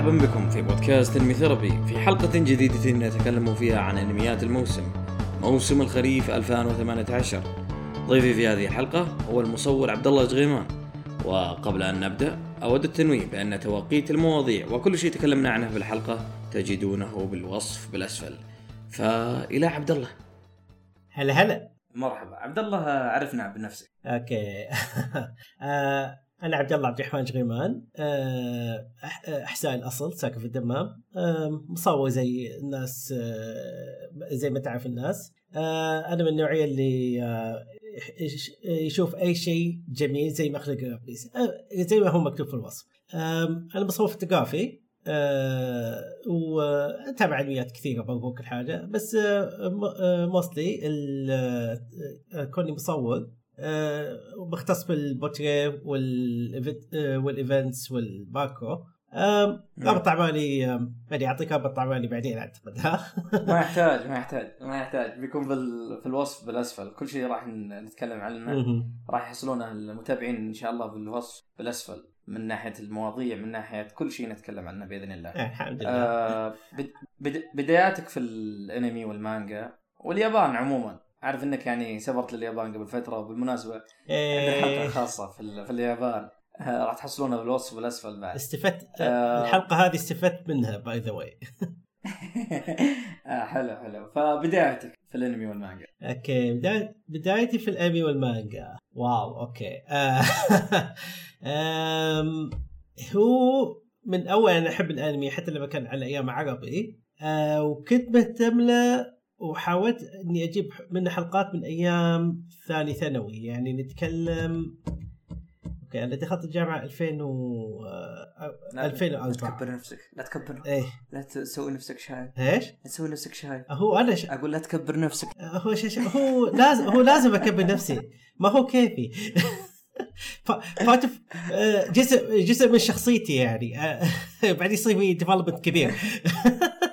مرحبا بكم في بودكاست Anime Therapy في حلقة جديدة نتكلم فيها عن انميات الموسم موسم الخريف 2018 ضيفي في هذه الحلقة هو المصور عبد الله جغيمان. وقبل أن نبدأ أود التنويه بأن توقيت المواضيع وكل شيء تكلمنا عنه في الحلقة تجدونه بالوصف بالأسفل. فإلى عبد الله. هلا هلا. مرحبا. عبد الله عرفنا بنفسك. okay. آه، أنا عبد الله عبد الرحمن جغيمان آه، أح- احساء الأصل ساكن في الدمام آه، مصور زي الناس آه، زي ما تعرف الناس. آه، أنا من النوعية اللي آه، يش- يشوف أي شيء جميل زي ما خلق ابليس آه، زي ما هو مكتوب في الوصف. أنا مصور فوتوغرافي أه وأتابع انميات كثيرة برضو كل حاجة بس mostly كوني مصور مختص بالبورتريه وال event- آه، وال events رابط اعمالي آم، بعدين أعطيك رابط اعمالي بعدين أعتقد. ها ما يحتاج ما يحتاج ما يحتاج. بيكون بال... في الوصف بالأسفل. كل شيء راح نتكلم عنه. راح يحصلونه المتابعين إن شاء الله بالوصف بالأسفل. من ناحية المواضيع من ناحية كل شيء نتكلم عنه بإذن الله. آه، الحمد لله. آه. بد... بداياتك في الأنمي والمانجا واليابان عموما. اعرف إنك يعني سافرت لليابان قبل فترة وبالمناسبة عندنا حلقة إيه، خاصة في. في اليابان آه راح تحصلونها بالوصف بالاسفل بعد. استفدت آه. الحلقة هذه استفدت منها by the way آه حلو حلو فبدايتك في الأنمي والمانجا. أوكي بداية بدايتي في الأنمي والمانجا wow okay آه آم، هو من أول أنا أحب الأنمي حتى لما كان على أيام عربي آه وكنت مهتم له وحاولت إني أجيب منه حلقات من أيام ثاني ثانوي. يعني نتكلم أوكي أنا دخلت الجامعة 2000 و آه، لا 2004 تكبر نفسك لا تكبر. إيه. لا تسوي نفسك شايب إيش؟ لا تسوي نفسك شايب هو أنا ش... أقول لا تكبر نفسك. هو ش... هو لازم هو لازم أكبر نفسي. ما هو كيفي. فاتف آه، جزء جزء من شخصيتي يعني. آه، بعدين يصير في development كبير.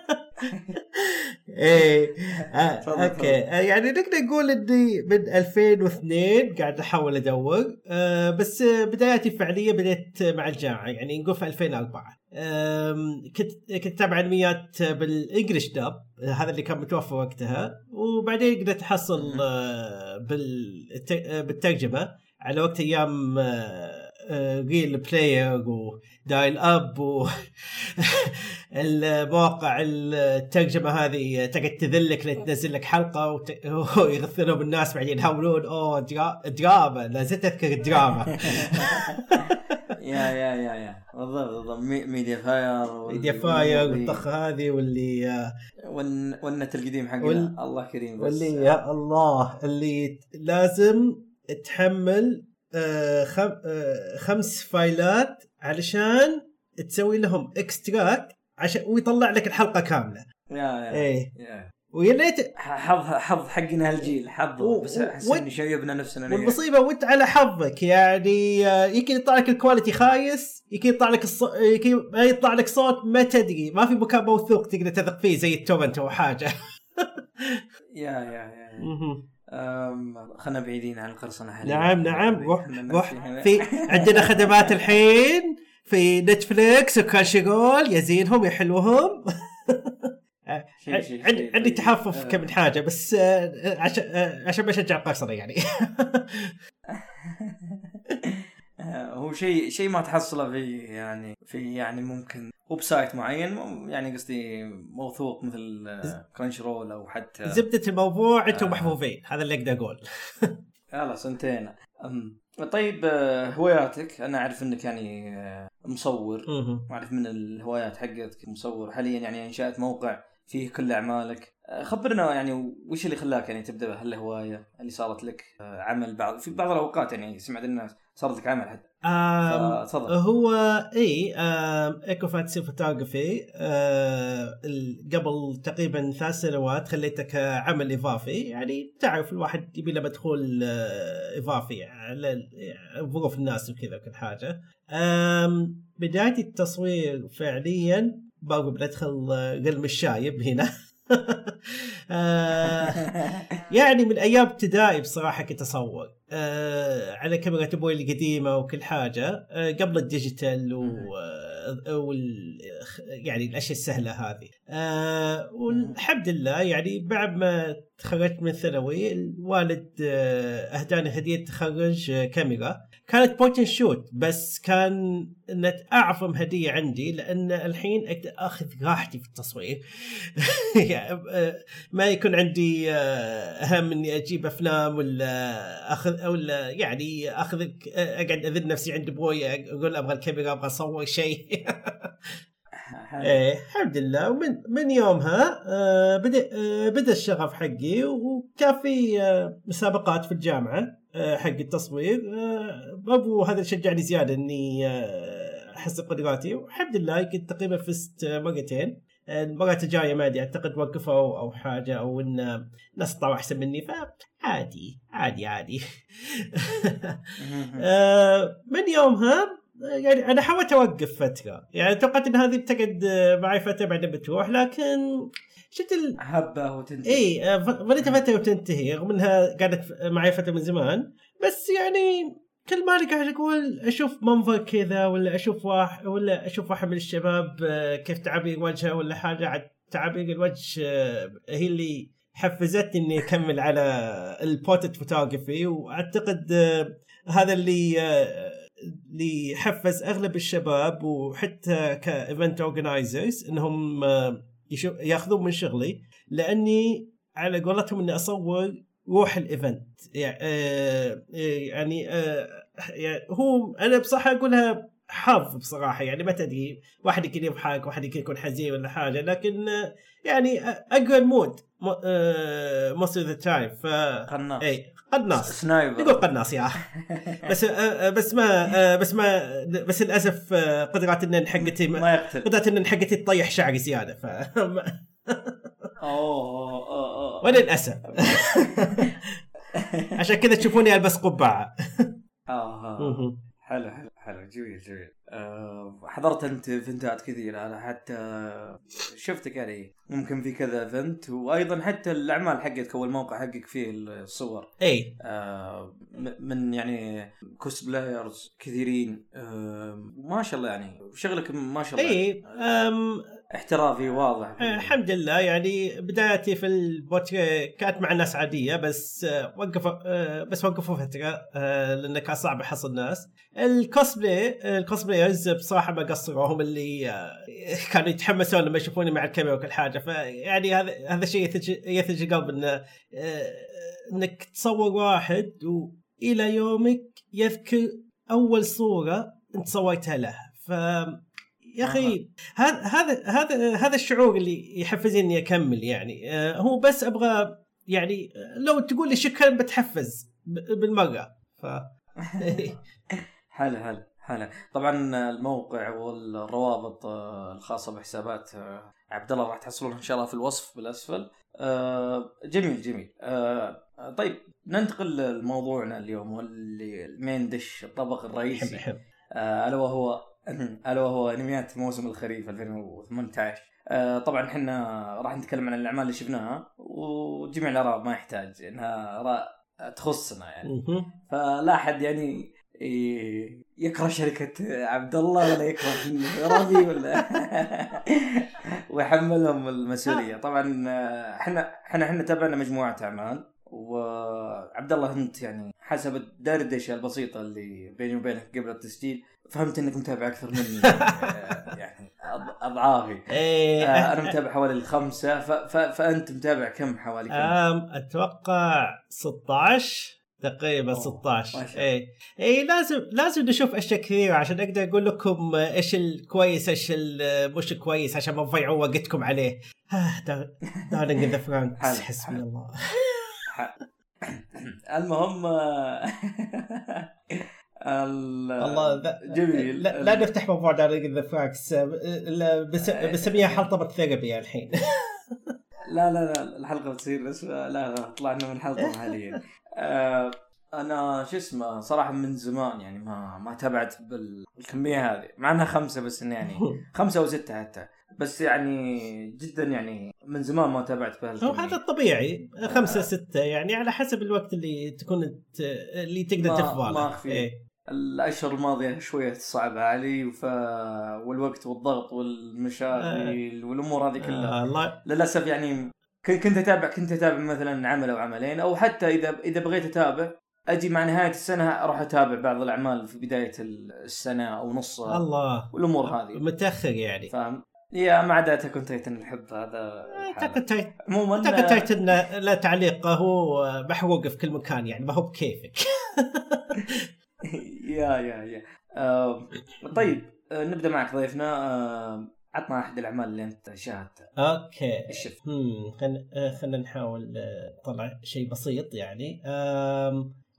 إيه. آه، okay. آه، يعني نقدر نقول إني من 2002 قاعد أحاول أدور. آه، بس بداياتي فعليا بديت مع الجامعة يعني نقول في 2004 آم، كنت كنت اتابع أنميات بال English dub هذا اللي كان متوفر وقتها. وبعدين قدرت أحصل بالترجمة. على وقت أيام RealPlayer و dial-up و المواقع الترجمه هذه تقعد تذلك لين تنزل لك حلقة وت- ويغثرون الناس بعدين يحولون أوه درا- دراما. لا زلت أذكر الدراما. yeah yeah yeah yeah. بالضبط بالضبط. مي- MediaFire MediaFire والطخه هذه واللي آه، والن- والنت القديم حقنا. وال- الله كريم بس. واللي يا الله اللي لازم تحمل آه، خم- آه، خمس فايلات علشان تسوي لهم extract عشان ويطلع لك الحلقة كاملة. yeah yeah, إيه. yeah. ويا ريت حظ حظ حقنا هالجيل حظ. و- بس أحس و- اني شيبنا نفسنا. والمصيبة وإنت على حظك. يعني آه، يمكن يطلع لك ال quality خايس يمكن يطلع لك الص... يمكن ما يطلع لك صوت ما تدري. ما في مكان موثوق تقدر تثق فيه زي ال torrent أو حاجة yeah yeah yeah. أم، خلنا بعيدين عن القرصنة حاليا نعم نعم. روح روح. في عندنا خدمات الحين. في Netflix و Crunchyroll يزينهم يحلوهم شيء- عندي طيب. تحفظ آه. كم من حاجة بس آه، عشان آه، عشان أشجع القرصنه يعني آه، هو شيء شيء ما تحصله في يعني في يعني ممكن website معين يعني قصدي موثوق مثل كرانش رول أو حتى زبدة الموضوع أنتم آه. محظوظين هذا اللي أقدر أقول خلاص انتهينا طيب آه، هواياتك أنا أعرف إنك يعني آه، مصور. واعرف من الهوايات حقتك مصور. حاليا يعني إنشأت موقع فيه كل أعمالك. آه، خبرنا يعني وش اللي خلاك يعني تبدأ بهالهواية؟ اللي صارت لك عمل بعض في بعض الأوقات يعني سمعت الناس صارت لك عمل حتى. آم، فتفضل هو إي Echo Fantasy Photography قبل تقريبا ثلاث سنوات خليته كعمل إضافي. يعني تعرف الواحد يبي له مدخول آه، إضافي على ال- ظروف الناس وكذا وكل حاجة. بداية التصوير فعليا برضو بندخل آه، قلم الشايب هنا. آه، يعني من أيام ابتدائي بصراحة كنت اصور على كاميرا أبوي القديمة وكل حاجة. آه قبل ال digital وال يعني الأشياء السهلة هذه. آه والحمد لله يعني بعد ما تخرجت من الثانوي الوالد آه أهداني هدية تخرج آه كاميرا كانت point shoot بس كان انت أعظم هدية عندي لأن الحين أقدر أخذ راحتي في التصوير. يعني ما يكون عندي أهم إني أجيب أفلام ولا أخذ ولا يعني اخذ أقعد اذل نفسي عند أبوي أقول أبغى الكاميرا أبغى أصور شيء. إيه الحمد لله. ومن من يومها آه بدأ آه بدأ الشغف حقي وكان في آه مسابقات في الجامعة آه حق التصوير. آه أبو هذا شجعني زيادة إني آه احسن قدراتي والحمد لله كنت تقريبا فزت مرتين. المرات الجاية ما أدري أعتقد وقفوا أو حاجة أو إن ناس طلعوا أحسن مني فعادي عادي عادي من يومها يعني أنا حاولت أوقف فترة. يعني توقعت إن هذه بتقعد معي فترة بعدين بتروح لكن شفت ال... حبه وتنتهي. إي بديت فترة وتنتهي رغم إنها قعدت معي فترة من زمان. بس يعني كل ما قاعد أقول؟ أشوف منظر كذا ولا أشوف واحد ولا أشوف واحد من الشباب كيف تعابير وجهه ولا حاجة. عاد تعابير الوجه هي اللي حفزتني إني أكمل على ال portrait photography وأعتقد هذا اللي اللي حفز أغلب الشباب وحتى ك event organizers إنهم ياخذون من شغلي لأني على قولتهم إني أصور روح ال event يعني يعني هو أنا بصراحه أقولها حظ بصراحة يعني ما تدري واحد يمكن يضحك واحد يمكن يكون حزين ولا حاجة لكن يعني أقوى ال mood most of the time ف قناص اي قناص sniper. يقول قناص يا بس بس ما بس ما بس للأسف قدرات ال N حقتي ما يقتل. قدرات ال N حقتي تطيح شعري زيادة ف أوه وللأسف. عشان كذا تشوفوني ألبس قبعة. آه حلو حلو حلو. جميل جميل. حضرت أنت event ات كثيرة أنا حتى شفتك يعني ممكن في كذا event وأيضا حتى الأعمال حقتك أو الموقع حقك فيه الصور. إي. أه من يعني cosplayers كثيرين. أه ما شاء الله يعني شغلك ما شاء الله إي أم احترافي واضح. الحمد لله يعني بدايتي في البوتري كانت مع ناس عادية بس وقفوا بس وقفوا فترة لأنه كان صعب احصل ناس. ال cosplay ال cosplayers بصراحه ما قصروا. هم اللي كانوا يتحمسون لما يشوفوني مع الكاميرا وكل حاجة. فيعني هذا هذا شيء يثلج القلب إنه إنك تصور واحد وإلى يومك يذكر أول صورة أنت سويتها له. ف يا أخي هذا هذا هذا هذا الشعور اللي يحفزني إني أكمل يعني. هو بس أبغى يعني لو تقول لي شكرا بتحفز بالمرة. ف. حلو حلو حلو طبعا الموقع والروابط الخاصة بحسابات عبد الله راح تحصلونها إن شاء الله في الوصف بالأسفل. جميل جميل. طيب ننتقل لموضوعنا اليوم واللي المين دش الطبق الرئيسي. حب حب ألا وهو ألا وهو أنميات موسم الخريف 2018 آه طبعا إحنا راح نتكلم عن الأعمال اللي شفناها وجميع الآراء ما يحتاج إنها آراء تخصنا يعني. فلا أحد يعني يكره شركة عبد الله ولا يكره ربي ولا ويحملهم المسؤولية. طبعا إحنا إحنا إحنا تابعنا مجموعة أعمال وعبد الله أنت يعني حسب الدردشة البسيطة اللي بيني وبينك قبل التسجيل فهمت إنك متابع أكثر مني. يعني أضعافي. آه أنا متابع حوالي الخمسة ف... ف... فأنت متابع كم حوالي كم؟ أتوقع 16 تقريبا 16 اي اي لازم لازم نشوف اشياء كثيره عشان أقدر أقول لكم إيش الكويس إيش مش كويس عشان ما تضيعوا وقتكم عليه. Darling in the Franxx حسبي الله. المهم الله جميل. لا, لا نفتح موضوع Darling in the Franxx بسميها حلطمة therapy الحين. لا لا لا الحلقة بتصير بس لا لا طلعنا من حلقه حاليا. آه أنا شو اسمه صراحة من زمان يعني ما ما تابعت بالكمية هذه مع إنها خمسة بس إن يعني خمسة أو ستة حتى. بس يعني جدا يعني من زمان ما تابعت هو هذا الطبيعي خمسة آه. ستة يعني على حسب الوقت اللي تكون اللي تقدر تفضل ما اخفي إيه. الأشهر الماضية شوية صعبة علي ف... والوقت والضغط والمشاغل والأمور هذه كلها. آه للأسف يعني كنت اتابع كنت أتابع مثلا عمل أو عملين أو حتى إذا إذا بغيت أتابع أجي مع نهاية السنة أروح أتابع بعض الأعمال في بداية السنة أو نصها الله. والأمور هذه. متأخر يعني. فاهم؟ يا ما عدا تكون تايتن الحب هذا عموما اعتقد Titan لا تعليق هو محروق في كل مكان يعني ما هو بكيفك. يا يا يا. آه طيب آه نبدأ معك ضيفنا. آه عطنا احد الأعمال اللي أنت شاهدتها أوكي. إيش شفت؟ هم خلينا خلينا نحاول آه، نطلع شيء بسيط يعني.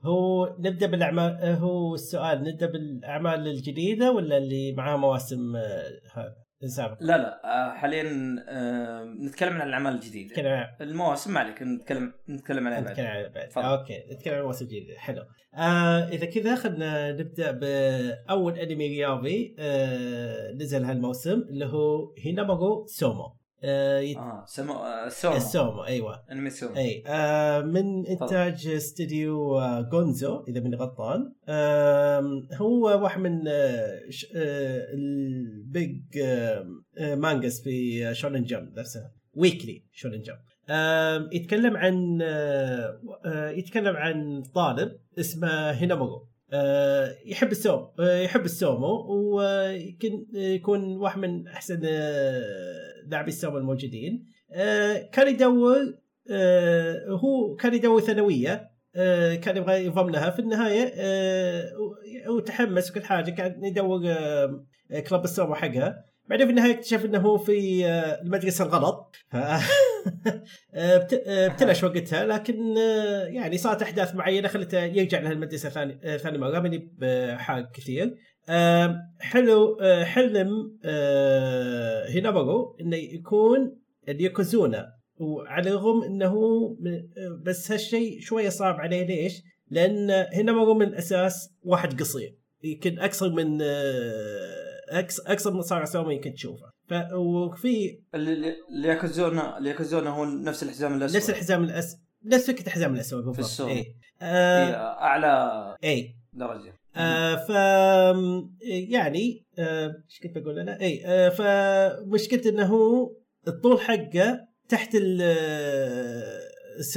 هو نبدأ بالأعمال آه، هو السؤال نبدأ بالأعمال الجديدة ولا اللي معاها مواسم آه، هذا؟ سابقه؟ لا لا آه حاليا آه نتكلم عن الأعمال الجديدة. نتكلم المواسم ما عليك نتكلم نتكلم بعد. نتكلم عن بعد. تفضل. أوكي نتكلم عن مواسم جديدة. حلو. آه إذا كذا خلينا نبدأ بأول أنمي رياضي آه نزل هالموسم اللي هو Hinomaru Sumo. آه يت... آه سمو آه سومو. السومو أيوه. أنمي سومو. أي آه من إنتاج استديو آه Gonzo إذا ماني غلطان. آه هو واحد من آه آه ال big آه آه mangas في آه Shonen Jump نفسها. Weekly Shonen Jump. آه يتكلم عن آه آه يتكلم عن طالب اسمه هينومارو. آه يحب السومو آه يحب السومو ويمكن يكون واحد من أحسن آه لاعبي السومو الموجودين. آه كان يدور آه هو كان يدور ثانوية آه كان يبغى ينضم لها. في النهاية آه هو تحمس وكل حاجة كان يدور كلب السومو حقها. بعدين في النهاية اكتشف إنه هو في المدرسة الغلط. ف بت- ابتلش وقتها لكن يعني صارت أحداث معينة خلته يرجع لها المدرسة ثاني ثاني مرة ماني بحاق كثير. حلو آه، حلم آه، هينامورو إنه يكون اليوكوزونا وعلى الرغم إنه م- بس هالشيء شوية صعب عليه. ليش؟ لأن هينامورو من الأساس واحد قصير يمكن أكثر من آه، أكثر من صار سوما يمكن تشوفه. ف وفي الياكوزونا الياكوزونا هو نفس الحزام الأسود. نفس الحزام الأس نفس فكرة الحزام الأسود بالضبط. السوق. اي آه أعلى اي درجة. آه ف يعني آه، إيش كنت بقول أنا؟ اي آه فمشكلته إنه هو الطول حقه تحت ال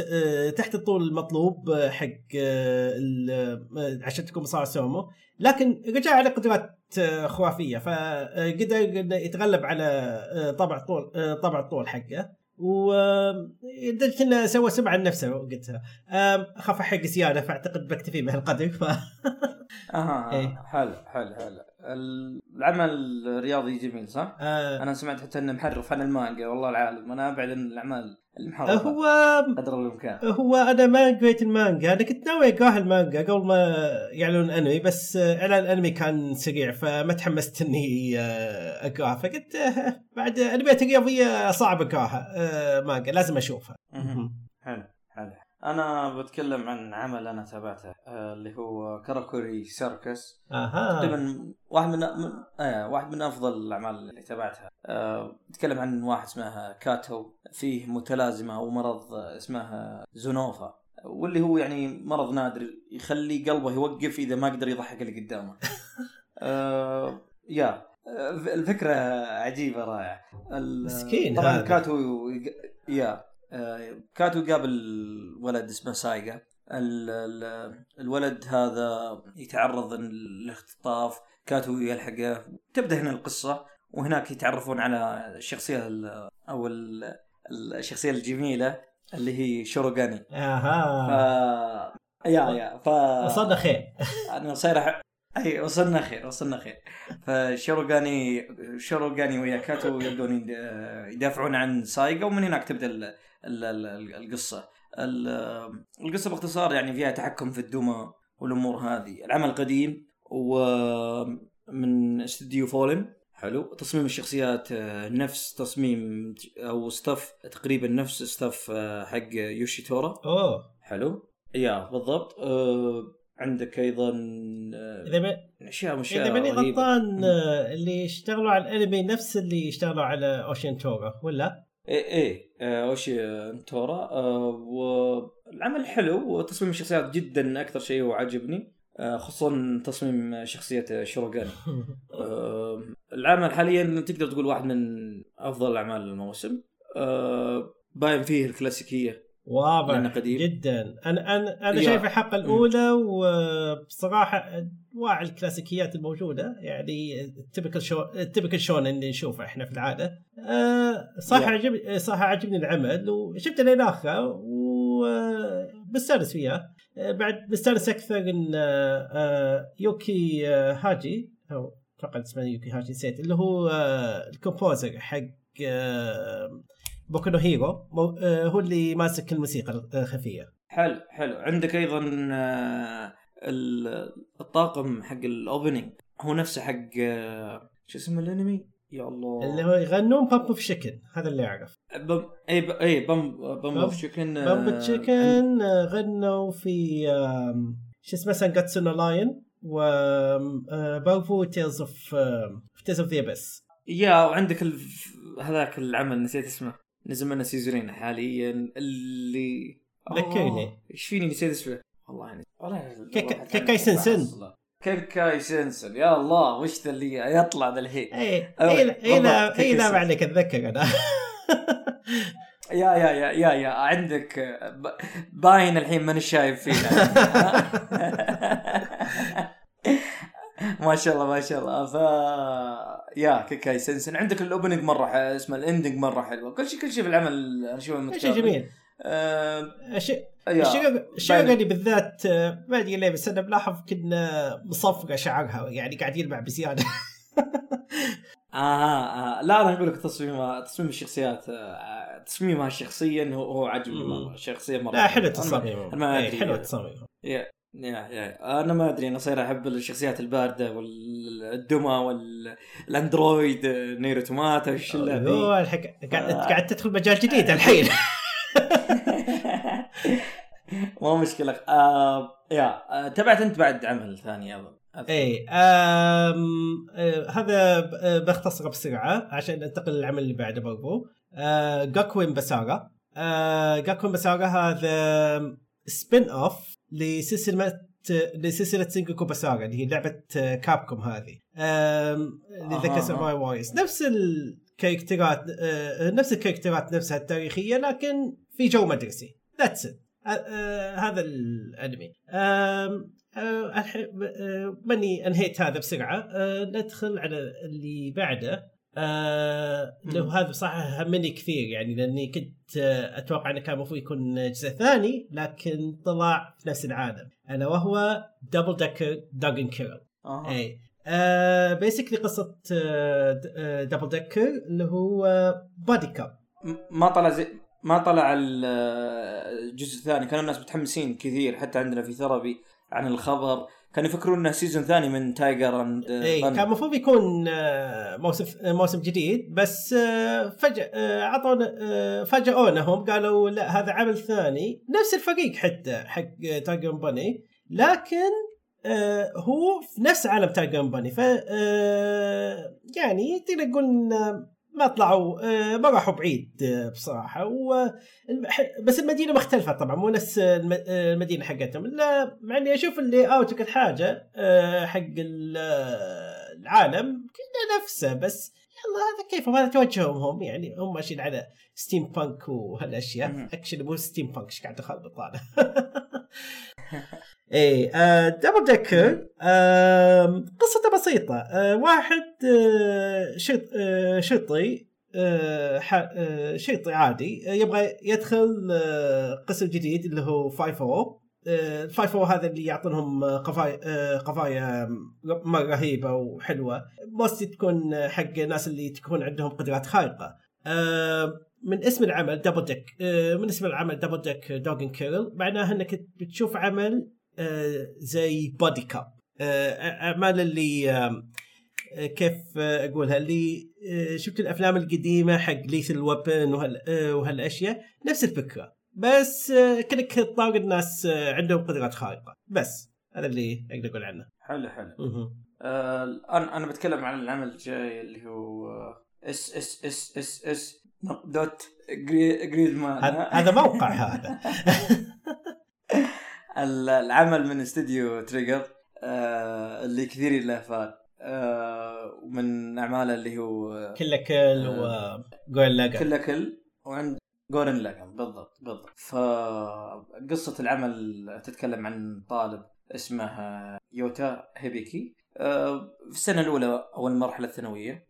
آه، تحت الطول المطلوب حق آه، عشان تكون مصارع سومو. لكن رجع على قدرات خرافية. فقدر يتغلب على طبع آه، طبع الطول حقه. و لدرجه انه سوى سمعه لنفسه وقتها آم، أخاف أحرق زياده فاعتقد بكتفي بهالقدر ف أها إيه. حلو حلو حلو. العمل الرياضي جميل صح؟ آه، أنا سمعت حتى إنه محرف عن المانجا والله العالم. أنا أبعد عن الأعمال. المحرفه هو قدر الإمكان. هو أنا ما قريت المانجا. أنا كنت ناوي أقرأها المانجا قبل ما يعلنون الانمي بس إعلان الانمي كان سريع فما تحمست إني آه، أقرأها. فقلت آه، بعد أنميات رياضيه صعب أقرأها آه، مانجا لازم أشوفها. حلو. أنا بتكلم عن عمل أنا تابعته آه، اللي هو Karakuri Circus. أها. تقريبا واحد من, من آه واحد من أفضل الأعمال اللي تابعتها. آه بتكلم عن واحد اسمه كاتو فيه متلازمة أو مرض اسمه زوناها واللي هو يعني مرض نادر يخلي قلبه يوقف إذا ما قدر يضحك اللي قدامه. آه يا. الفكرة عجيبة رائعة. مسكين طبعا. كاتو يق- يا. كاتو قابل ولد اسمه سايقا. ال- ال- الولد هذا يتعرض للاختطاف. كاتو يلحقه. تبدأ هنا القصة وهناك يتعرفون على الشخصية ال- أو ال- الشخصية الجميلة اللي هي شوروغاني. ف أها يا يا ف وصلنا خير. أنا صاير أي وصلنا خير وصلنا خير. فشوروغاني شوروغاني وياكاتو يبدون يد- يدافعون عن سايغا ومن هناك تبدأ القصة. ال- القصة باختصار يعني فيها تحكم في الدمى والأمور هذه. العمل قديم ومن استديو VOLN. حلو. تصميم الشخصيات آه، نفس تصميم أو staff تقريبا نفس staff آه، حق يوشيو تو تورا. أوه. حلو. يا بالضبط. آه عندك أيضا إذا ما أشياء اشياء إذا ماني. غلطان اللي اشتغلوا على الأنمي نفس اللي اشتغلوا على اوشن تورا ولا؟ إيه إيه آه اوشي انتورا آه والعمل حلو وتصميم الشخصيات جدا أكثر شيء وعجبني آه، خصوصا تصميم شخصية شوروغان آه، العمل حاليا تقدر تقول واحد من أفضل أعمال الموسم. آه، باين فيه الكلاسيكية. واضح قديم. جدا أنا أنا أنا. شايف الحلقة الأولى وبصراحة انواع الكلاسيكيات الموجودة يعني ال typical شو ال typical شونن اللي نشوفه إحنا في العادة آه، صح. عجب صح عجبني العمل وشفت الآخر وبستانس فيها آه، بعد بستانس أكثر إن آه، يوكي هاياشي أو أتوقع اسمه يوكي هاياشي نسيت اللي هو ال composer حق بوكو نو هيرو آه، هو اللي ماسك الموسيقى الخلفية. حلو حلو. عندك أيضا آه، ال- الطاقم حق ال opening هو نفسه حق آه، شو اسمه الأنمي؟ يا الله. اللي هو يغنون Bump of Chicken هذا اللي اعرف بم... إي ب... إي Bump Bump Bum- of Chicken Bump of Chicken غنوا في آم، شو اسمه سانجاتسو نو Lion و برضو Tales of Tales of the Abyss yeah وعندك ال... هذاك العمل نسيت اسمه. نزل منه سيزونين حاليا اللي ذكرني. آه، إيش فيني نسيت اسمه والله يعني والله والله كيكاي سنسن. كيكاي سنسن يا الله وش ذا اللي يطلع ذا الحين اي اي اي سنسن. عليك أتذكر أنا yeah yeah yeah yeah yeah عندك باين الحين ماني شايف فينا ما شاء الله ما شاء الله. ف yeah كيكاي سنسن عندك ال opening مرة اسمه ال ending مرة حلوة. كل شيء كل شيء في العمل أنا اشوفه شيء جميل. آه الشيء بالذات آه، ما أدري ليه بس أنا ملاحظ كنا مصفقة شعرها يعني قاعد يلمع بزيادة. آه, آه لا أنا أقول لك تصميمها تصميم الشخصيات آه تصميمها شخصيا هو عجبني. مرة. الشخصيه مرة لا حلو ما- ما إيه، أدري. حلو تصاميمهم yeah yeah أنا ما أدري أنا صاير أحب الشخصيات الباردة والدمى وال android NieR Automata والشله ذي هو الحك... قاعد تدخل مجال جديد الحين. مو مشكلة. آه yeah آه تبعت أنت بعد عمل ثاني اظن اي آم... آه هذا آه، بختصره بسرعة عشان ننتقل للعمل اللي بعده برضو آه جاكوين بسارا آه جاكوين بسارا هذا spin off لسلسلة لسلسلة سينجوكو بسارا اللي هي لعبة كابكوم هذه. اللي أها، ذكر أها. ساموراي warriors نفس الكاركترات آه، نفس الكاركترات نفسها التاريخية لكن في جو مدرسي. that's هذا الأنمي. آه، ماني انهيت هذا بسرعة. ندخل على اللي بعده. آه مم. هذا بصراحه همني كثير يعني لأني كنت آه، أتوقع إنه كان المفروض يكون جزء ثاني لكن طلع في نفس العالم. الا وهو Double Decker Doug and Kirill آه. اي آه basically قصة آه آه Double Decker اللي هو buddy cop ما طلع زي ما طلع ال- الجزء الثاني كانوا الناس متحمسين كثير حتى عندنا في Therapy عن الخبر كانوا يفكرون إنه season ثاني من Tiger and اي كان المفروض يكون آه، موسم آه، موسم جديد بس آه، آه، عطونا آه، فاجئونهم قالوا لا هذا عمل ثاني نفس الفريق حتى حق Tiger Bunny لكن هو في نفس عالم Tiger Bunny ف يعني تقدر تقول ما طلعوا آه، ما راحوا بعيد آه، بصراحة. و بس المدينة مختلفة طبعا مو نفس آه، المدينة حقتهم. لا مع إني أشوف ال layout وكل حاجة حق ال- العالم كله نفسه بس هذا كيفهم هذا توجههم هم يعني هم ماشيين على steampunk وهالاشياء. actually مو steampunk إيش قاعد اخربط أنا إيه آه Double Decker آه قصته بسيطة. آه واحد آه آه شرطي آه آه شرطي عادي آه يبغى يدخل آه قسم جديد اللي هو 5 أو. آه 5 أو هذا اللي يعطونهم آه، قضايا آه قضايا مرة رهيبة وحلوة. mostly تكون آه، حق الناس اللي تكون عندهم قدرات خارقة. آه من اسم العمل Double Deck آه من اسم العمل Double Deck Doug and Kirill معناه إنك بتشوف عمل آه، زي buddy cop أعمال اللي آه، كيف آه، أقولها؟ اللي آه، شفت الأفلام القديمة حق Lethal Weapon وهال آه، وهالأشياء؟ نفس الفكرة. بس آه، كانك تطارد الناس آه، عندهم قدرات خارقة. بس هذا اللي أقدر أقول عنه. حلو حلو. آه أنا أنا بتكلم عن العمل الجاي اللي هو آه، اس اس اس اس اس دوت جريد مان هذا موقع هذا. ال- العمل من استديو Trigger آه اللي كثير اللهفات آه ومن أعماله اللي هو Kill la Kill وجول لقى Kill la Kill. وعند Gurren Lagann بالضبط بالضبط. فقصة العمل تتكلم عن طالب اسمه يوتا هيبيكي. آه، في السنة الأولى أو المرحلة الثانوية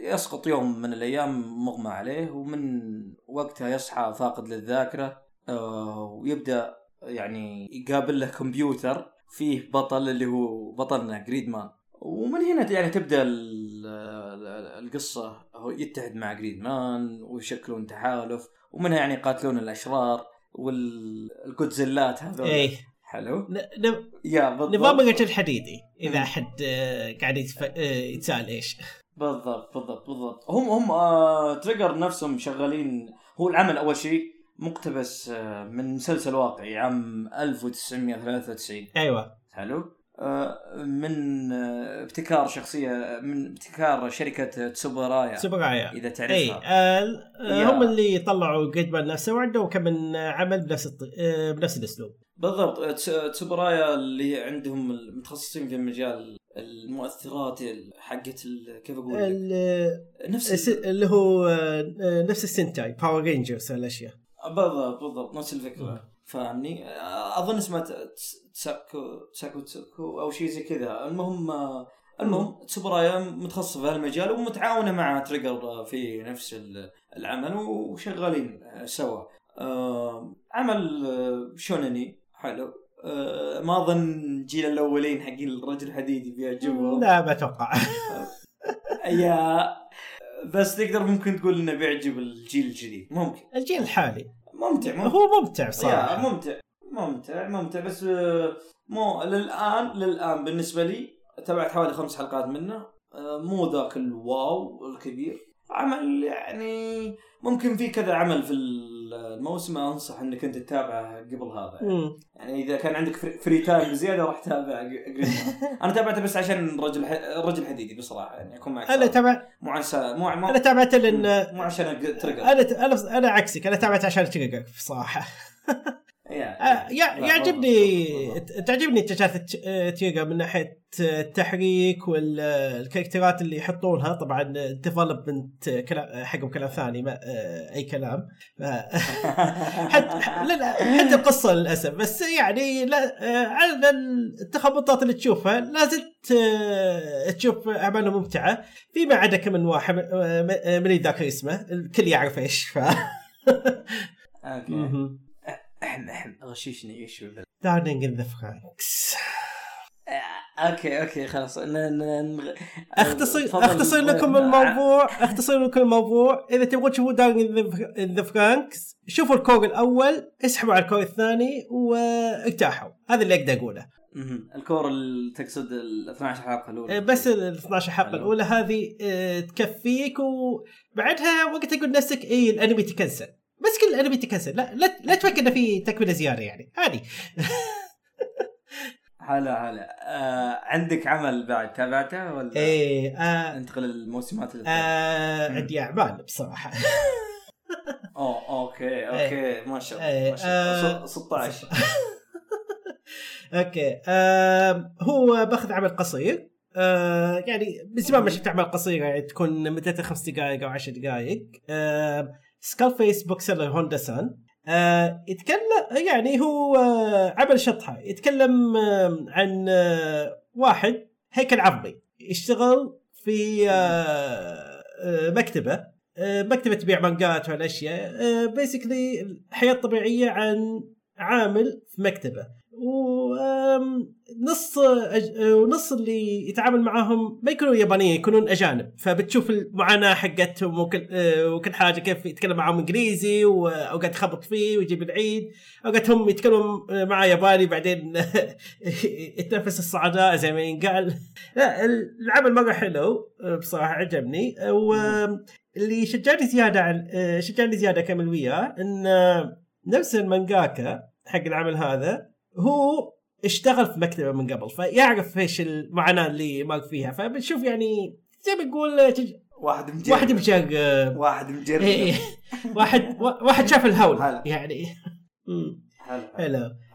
يسقط يوم من الأيام مغمى عليه ومن وقتها يصحى فاقد للذاكرة. آه، ويبدأ يعني يقابل له كمبيوتر فيه بطل اللي هو بطلنا Gridman ومن هنا يعني تبدأ ال- ال- القصة. هو يتحد مع Gridman ويشكلون تحالف ومنها يعني يقاتلون الأشرار والجودزيلات هذول. إيه. حلو. ن- ن- يا بالضبط. نظام الحديدي إذا. أحد آه، قاعد يتف... آه، يتساءل إيش. بالضبط بالضبط بالضبط. هم هم آه تريجر نفسهم شغالين. هو العمل أول شيء مقتبس آه من مسلسل واقعي عام 1993 أيوه. حلو. من ابتكار شخصية من ابتكار شركة تسوبرايا سوبرايا إذا إي تعرفها آه آه،. هم اللي طلعوا Gridman نفسه وعندهم كم من عمل بنفس. آه، بنفس الأسلوب. بالضبط. تس- Tsuburaya اللي عندهم المتخصصين في مجال المؤثرات حقت كيف أقول نفس اللي هو آه، نفس ال sentai Power Rangers الأشياء. بالضبط بالضبط. نفس. الفكرة. فاهمني أظن اسمها تساكو تساكو تساكو أو شيء زي كذا. المهم المهم تسوبرايا متخصصه في هالمجال ومتعاونة مع تريجر في نفس ال- العمل وشغالين سوا. عمل آه، شونني؟ حلو. آه، ما أظن جيل الأولين حقين الرجل الحديدي بيعجبهم لا ما أتوقع. يا بس تقدر ممكن تقول إنه بيعجب الجيل الجديد. ممكن. الجيل الحالي. ممتع ممتع. هو ممتع صراحة. ممتع ممتع ممتع. بس آه، مو للآن للآن بالنسبة لي تابعت حوالي خمس حلقات منه. آه، مو ذاك الواو الكبير. عمل يعني ممكن في كذا عمل في الموسم انصح انك انت تتابعه قبل هذا يعني, مم. يعني إذا كان عندك فري- تايم بزياده راح تتابع. أنا تابعته بس عشان رجل. رجل حديدي بصراحة يعني أكون معك أنا. تابع مو عن سا... مو عن... أنا تابعته لأن مو عشان ترقى أنا أنا أنا عكسك أنا تابعت عشان تشقق بصراحه يعجبني تعجبني تشات تيجا من ناحية التحريك والكاركترات اللي يحطونها. طبعا ال development كلام حقهم كلام ثاني ما آه، أي كلام. حتى لا لا حتى القصة للأسف. بس يعني لا آه، على التخبطات اللي تشوفها لازم ت- تشوف اعمال ممتعة. فيما عدا كم من واحد آه، آه، من يتذكر اسمه. الكل يعرف إيش ف أوكي احم احم غششني إيش دارلينج ان ذا فرانكس أوكي أوكي خلاص. اختصر. اختصر لكم الموضوع اختصر لكم الموضوع. إذا تبغون تشوفوا Darling in the Franxx شوفوا ال cour الأول اسحبوا على ال cour الثاني وارتاحوا هذا اللي أقدر أقوله. ال cour اللي تقصد ال 12 حلقه الاولى بس ال 12 حلقه. الأولى هذه آه، تكفيك وبعدها وقت تقول نفسك اي الأنمي تكنسل. بس كل الانمي تكنسل. لا لا, لا تفكر إنه في تكملة زيادة يعني. عادي. هلا هلا. آه عندك عمل بعد تابعته ولا؟ إيه آه ننتقل للموسمات اللي آه. عندي أعمال بصراحة. أوه okay okay. ما شاء إيه، الله ما شاء الله. آه، ست- 16 okay. آه هو بأخذ عمل قصير. آه يعني من زمان ما شفت أعمال قصيرة يعني تكون مدتها خمس دقائق أو عشر دقائق. آه Skull-face Bookseller Honda-san آه يتكلم يعني هو آه عمل شطحه يتكلم آه عن واحد هيكل عظمي يشتغل في مكتبه مكتبه تبيع مانجات وهالاشياء basically الحياة الطبيعيه عن عامل في مكتبه. ونص ونص اللي يتعامل معاهم ما يكونوا يابانيين يكونون أجانب. فبتشوف المعاناة حقتهم وكل آه، وكل حاجة كيف يتكلم معاهم إنجليزي واوقات يخبط فيه ويجيب العيد. أوقات هم يتكلموا معاه ياباني بعدين يتنفس الصعداء زي ما ينقال. لا العمل مرة حلو آه، بصراحة عجبني. واللي شجعني زيادة عن آه، شجعني زيادة اكمل وياه إن نفس المانجاكا حق العمل هذا هو اشتغل في مكتبة من قبل فيعرف إيش المعاناة اللي مر فيها فبنشوف يعني زي ما نقول تج- واحد مجرب واحد مجرب واحد مجرب إيه، واحد واحد شاف الهول هلا. يعني. حلو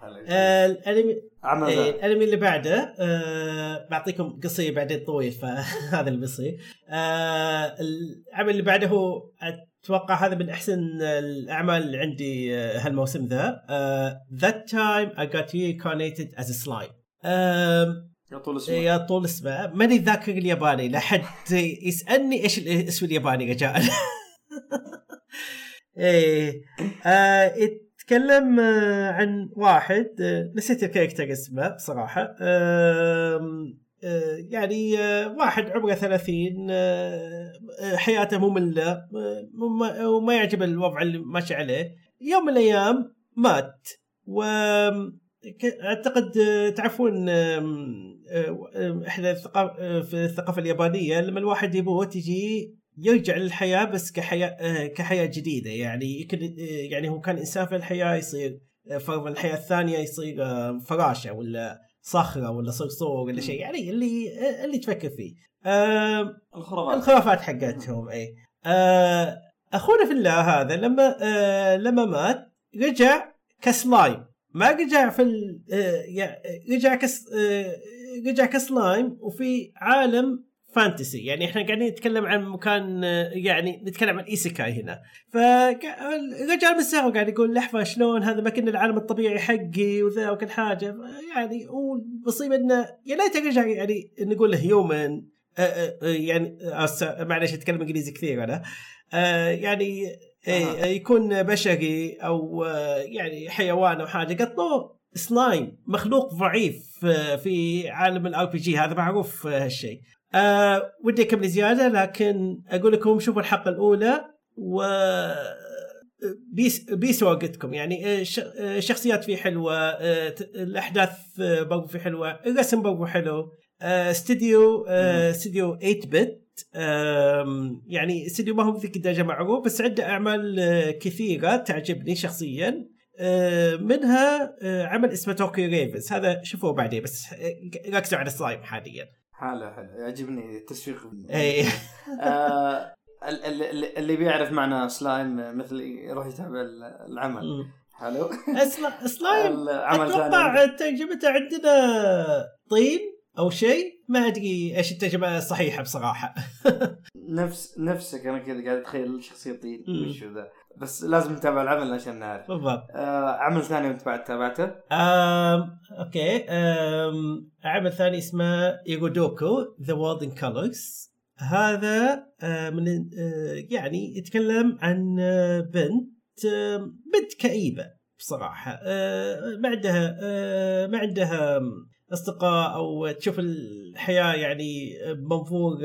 هلا. آه، الانمي إيه،. الأنمي اللي بعده آه بعطيكم قصية بعدين طويل فهذا اللي بيصير. آه العمل اللي بعده هو أتوقع هذا من أحسن الأعمال اللي عندي آه، هالموسم ذا. That time I got reincarnated as a slime. آه يا طول اسمه. يا طول اسمه. ماني ذاكر الياباني لحد يسألني إيش الاسم الياباني رجاء إيه آه يتكلم آه عن واحد نسيت الكاركتر اسمه بصراحه يعني آه واحد عمره 30 آه آه، حياته ممله آه، وما- يعجب الوضع اللي ماشي عليه. يوم من الأيام مات. و أعتقد آه، تعرفون آه، آه، إحنا آه، في الثقافة اليابانية لما الواحد يموت يجي يرجع للحياة بس كحياة آه، كحياة جديدة. يعني آه، يعني هو كان إنسان في الحياة يصير آه، فرضا الحياة الثانية يصير آه، فراشة ولا صخرة ولا صرصور ولا شيء يعني اللي اللي تفكر فيه. الخرافات. الخرافات حقتهم إي. آه أخونا في الله هذا لما آه لما مات رجع كسلايم. ما رجع في ال- آه يع- رجع كس آه رجع كسلايم وفي عالم fantasy. يعني إحنا قاعدين نتكلم عن مكان يعني نتكلم عن isekai هنا. فرجع بالساعة وقاعد يقول لحظة شلون هذا ما كنا العالم الطبيعي حقي وذا وكل حاجة. يعني والمصيبه انه يا ليت رجع يعني نقول له human يعني معلش أتكلم إنجليزي كثير أنا. يعني. يكون بشري أو يعني حيوان أو حاجة. قطوه سلايم مخلوق ضعيف آه، في عالم ال RPG هذا معروف آه، هالشيء. آه ودي اكمل زيادة لكن أقول لكم شوفوا الحلقة الأولى و بيس بيس وقتكم. يعني آه، ش- آه، الشخصيات فيه حلوة آه، الأحداث آه، برضو فيه حلوة الرسم برضو حلو آه، استديو آه، استديو 8 bit يعني استديو ما هو ذيك الدرجه معروف بس عنده أعمال آه، كثيرة تعجبني شخصيا. آه، منها آه، عمل اسمه Tokyo Ravens هذا شوفوه بعدين بس آه، ركزوا على السلايم حاليا. حلو حلو يعجبني التسويق إي. آه، ال- ال- ال- اللي بيعرف معنى سلايم مثلي يروح يتابع ال- العمل. حلو. أسلا- سلايم العمل أتوقع ترجمته عندنا طين أو شيء. ما أدري إيش الترجمه الصحيحة بصراحة. نفس نفسك أنا كذا قاعد أتخيل شخصية طين. وشو ذا؟ بس لازم نتابع العمل عشان نعرف. بالضبط. آه، عمل ثاني انت بعد تابعته؟ آم، okay. آم، عمل ثاني اسمه Irozuku the World in Colors هذا آه، من آه، يعني يتكلم عن آه، بنت آه، بنت كئيبة بصراحة. آه، ما عندها آه، ما عندها أصدقاء أو تشوف الحياة يعني بمنظور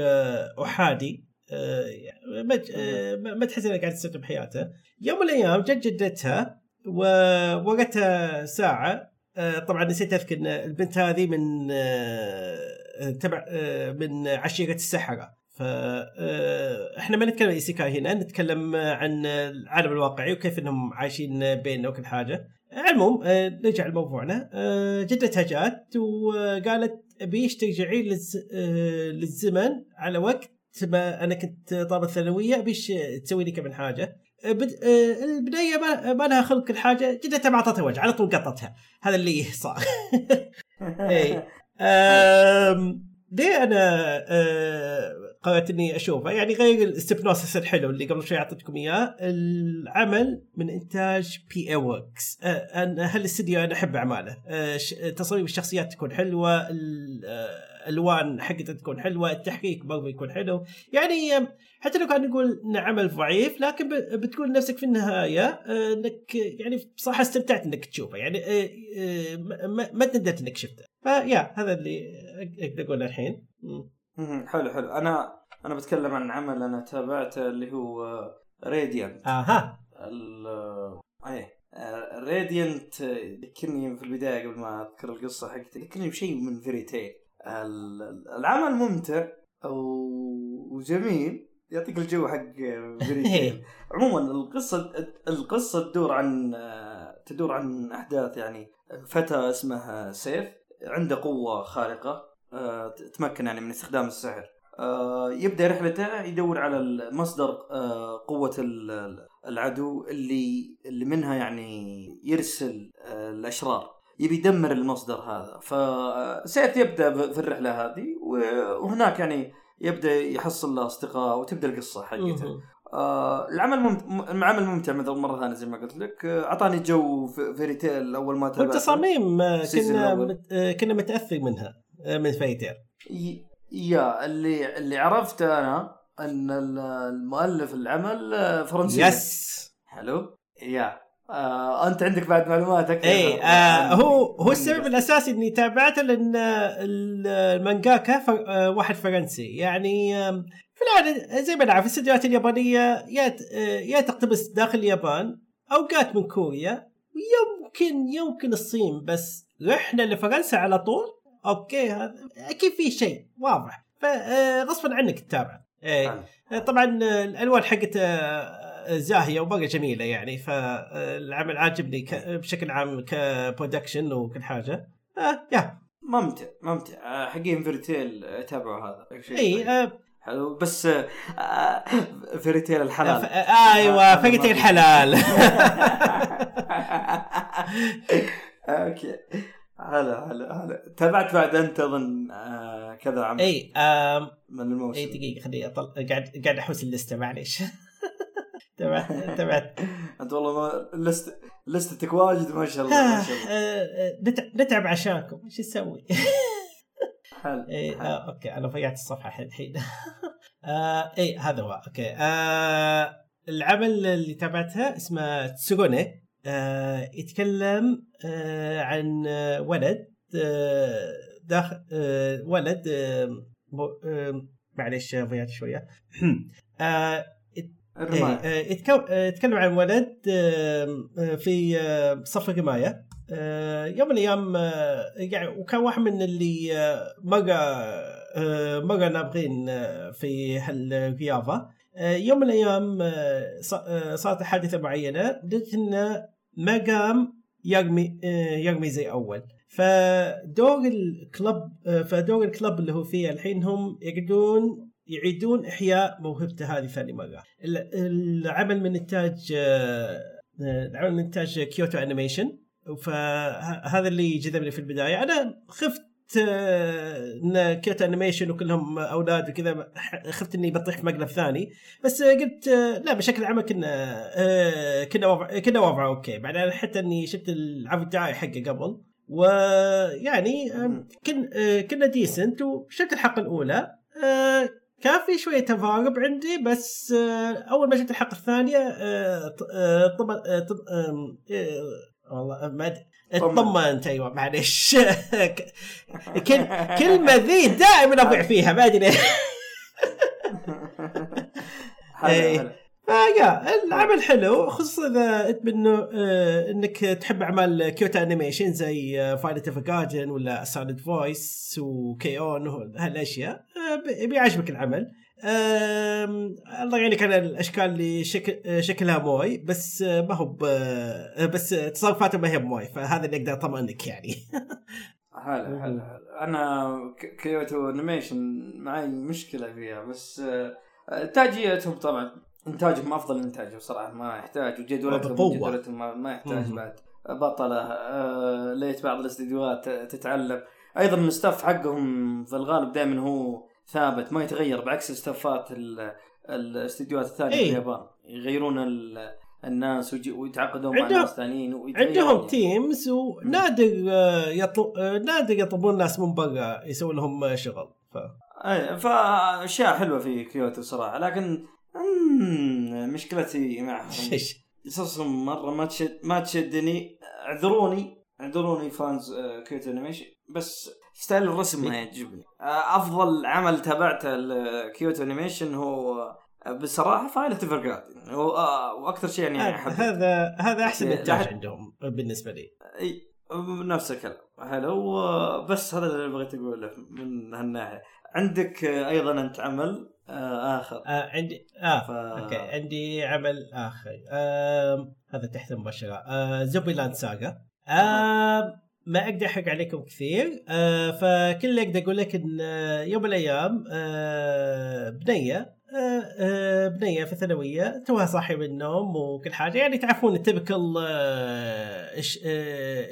احادي ما آه، ما تحس انها قاعدة تستمتع بحياتها يوم من الأيام جت جدتها ووقتها ساعة آه، طبعا نسيت أذكر إن البنت هذه من آه، تبع من عشيره السحرة. ف آه، إحنا ما نتكلم عن إيسيكاي هنا نتكلم عن العالم الواقعي وكيف إنهم عايشين بيننا وكل حاجة. آه، نرجع لموضوعنا. جدتها جات وقالت ابيش ترجعين للز- للزمن على وقت ما أنا كنت طالبه ثانويه ابيش تسوي لي كم حاجة. آه، بد... آه، البداية ما... ما لها خلق الحاجة جدتها ما اعطتها وجه على طول قطتها. هذا اللي صار. إيه. أم... ليه أنا أه... قررت إني اشوفه يعني غير ال synopsis الحلو اللي قبل شوي أعطيتكم إياه العمل من إنتاج P.A. Works أنا هالاستديو أنا أحب أعماله. أه... تصاميم الشخصيات تكون حلوة الالوان حقتها تكون حلوة التحريك برضه يكون حلو. يعني حتى لو كان نقول انه عمل ضعيف لكن بتقول نفسك في النهاية إنك يعني بصراحه استمتعت إنك تشوفه. يعني ما- ما ما ندمت إنك شفته. فيا هذا اللي أقدر أقوله الحين. حلو حلو. أنا أنا بتكلم عن عمل أنا تابعته اللي هو راديانت أها. ال إيه. Radiant ذكرني في البداية قبل ما أذكر القصة حقتي ذكرني بشيء من Fairy Tail ال- العمل ممتع وجميل. يعطيك الجو حق Fairy Tail عموما القصة القصة تدور عن تدور عن أحداث يعني فتى اسمه سيث عنده قوة خارقة. آه، تمكن يعني من استخدام السحر. آه، يبدأ رحلته يدور على مصدر آه، قوة ال- العدو اللي اللي منها يعني يرسل آه، الأشرار. يبي يدمر المصدر هذا. فسيث يبدأ في الرحلة هذه وهناك يعني يبدأ يحصل له أصدقاء وتبدأ القصة حقته. آه العمل ممتع العمل ممتع مثل مرة ثانية زي ما قلت لك. آه، أعطاني جو في- Fairy Tail أول ما والتصاميم آه، ال season كنا. مت... آه، كنا متاثر منها. آه، من Fairy Tail. ي- yeah اللي اللي عرفته أنا أن ال- المؤلف العمل آه، فرنسي. yes. حلو. yeah. آه أنت عندك بعد معلومات أكثر. اي آه هو هو السبب. الأساسي إني تابعته لأن آه، ال- المانجاكا آه، واحد فرنسي. يعني في العادة زي ما نعرف الاستديوهات اليابانية يا آه، يا تقتبس داخل اليابان اوقات من كوريا. ويمكن يمكن الصين بس رحنا لفرنسا على طول. okay هذا أكيد في شيء واضح. فغصبا عنك تتابع. إيه حلو. طبعا الألوان حقته زاهية ومره جميلة يعني. فالعمل عاجبني بشكل عام ك production وكل حاجة. آه yeah. ممتع ممتع. آه، حقين آه، تابعوا هذا. شيء إي طيب. آه حلو. بس آه، آه، Fairy Tail ف- الحلال آه أيوه فقتي الحلال. okay. هلا هلا هلا. تابعت بعد أنت أظن آه، كذا عمل. إي آم، من الموسم. إي دقيقة خليني اطل قاعد قاعد أحوس اللستة معليش. تبعت تبعت أنت والله ما لست لستك واجد ما شاء الله ما شاء الله. آه، آه، نتع- نتعب عشانكم. إيش نسوي؟ حلو حلو. آه okay أنا ضيعت الصفحة الحين آه إيه هذا هو okay. آه العمل اللي تابعتها اسمه Tsurune. يتكلم آه عن آه ولد آه داخل آه ولد مو- آه معليش ضيعت شوية. إيه، يتكلم عن ولد في صف الرمايه يوم من الأيام يعني وكان واحد من اللي مره مره نابغين في هالرياضه يوم من الأيام صارت حادثة معينة. لدرجه إنه ما قام يرمي آه، يرمي زي أول. فدور ال club آه، فدور ال club اللي هو فيه الحين هم يقدرون يعيدون إحياء موهبته هذه ثاني مرة. ال- العمل من إنتاج آه، العمل من إنتاج Kyoto Animation. فهذا اللي جذبني في البداية. أنا خفت إن Kyoto Animation وكلهم أولاد وكذا خفت إني بطيح في مقلب ثاني. بس قلت لا بشكل عام كنه كنه وضع كنه وضعه okay. بعدين حتى إني شفت العرض الدعائي حقه قبل. ويعني كن آه، كنه decent وشفت الحلقة الأولى كان في شوية تضارب عندي. بس أول ما شفت الحلقة الثانية آه، ط- آه، طب آه، طب- آم، آه، والله ما. طمن. اطمنت أيوه معلش كل كلمه ذي دائما أضيع فيها ما أدري. إيه. ف yeah العمل حلو خصوصا إذا أنت منه آه، إنك تحب أعمال Kyoto Animation زي Violet Evergarden ولا Silent Voice و K-On هالأشياء آه، بي- بيعجبك العمل. الله يعينك على الأشكال اللي شكل آه، شكلها moe بس آه، ما هو آه، بس تصرفاته ما هي ب moe فهذا اللي أقدر أطمئنك يعني حلو حلو حلو أنا Kyoto Animation معي مشكلة فيها بس آه، إنتاجيتهم طبعا إنتاجهم أفضل من إنتاجهم صراحة ما يحتاج وجدولتهم. جدولتهم ما, ما يحتاج. بعد بطلة ليت بعض الاستديوهات تتعلم أيضا ال staff حقهم في الغالب دائما هو ثابت ما يتغير بعكس ال staff ات ال- الاستديوهات الثانية إيه. في اليابان يغيرون ال- الناس ويتعاقدون مع ناس ثانيين عندهم يعني. teams ونادر آه، يطلب آه، نادر يطلبون ناس من برا يسوون لهم شغل. ف... إيه فاشياء حلوة في كيوتو صراحة. لكن مشكلتي معهم. قصصهم مرة ما تشد ما تشدني. اعذروني اعذروني fans آه، Kyoto Animation. بس style الرسم ما يعجبني. آه، أفضل عمل تابعته ل Kyoto Animation هو آه، بصراحة Violet Evergarden وأكثر شيء يعني هذا احب هذا هذا أحسن انتاج لا- عندهم بالنسبة لي. إي نفس الكلام. حلو آه، بس هذا اللي بغيت أقوله من هالناحية. عندك آه، أيضا أنت عمل آه، آخر. آه عندي آه ف... okay. عندي عمل آخر. آه هذا تحت المباشره آه Zombie Land Saga. آه ما أقدر أحرق عليكم كثير. آه فكل اللي أقدر أقول لك إن آه، يوم من الأيام آه بنية آه، آه، بنية في الثانوية توها صاحي من النوم وكل حاجة. يعني تعرفون ال typical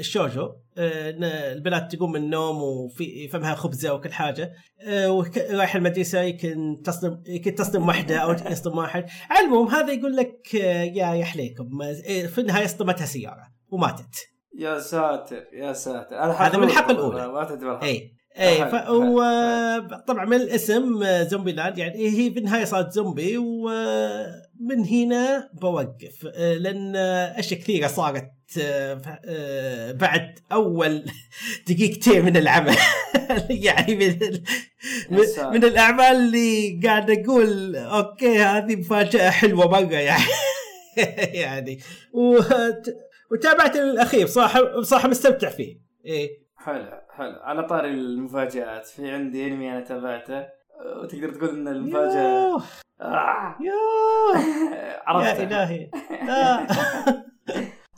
الشوجو آه، إن البنات تقوم من النوم وفي فمها خبزة وكل حاجة. آه، وك- رايح المدرسة يمكن تصدم يمكن تصدم واحدة أو يصدم واحد. المهم هذا يقول لك آه، يا يا حليكم. آه، في النهاية صدمتها سيارة وماتت. يا ساتر يا ساتر هذا من الحلقة الأولى. ما تدري. إي إي ف... حلو، وطبعا من الاسم آه، Zombie Land يعني هي في النهاية صارت زومبي ومن هنا بوقف آه، لأن آه، أشياء كثيرة صارت آه، آه، بعد أول دقيقتين من العمل يعني من. من الأعمال اللي قاعد أقول أوكي هذه مفاجأة حلوة مرة يعني يعني وت- وتابعت الأخير صراحة صراحة مستمتع فيه. إيه. حلو حلو. على طاري المفاجآت في عندي أنمي أنا تابعته وتقدر تقول إن المفاجأة يوه! آه. يوه! يا عرفت إلهي. لا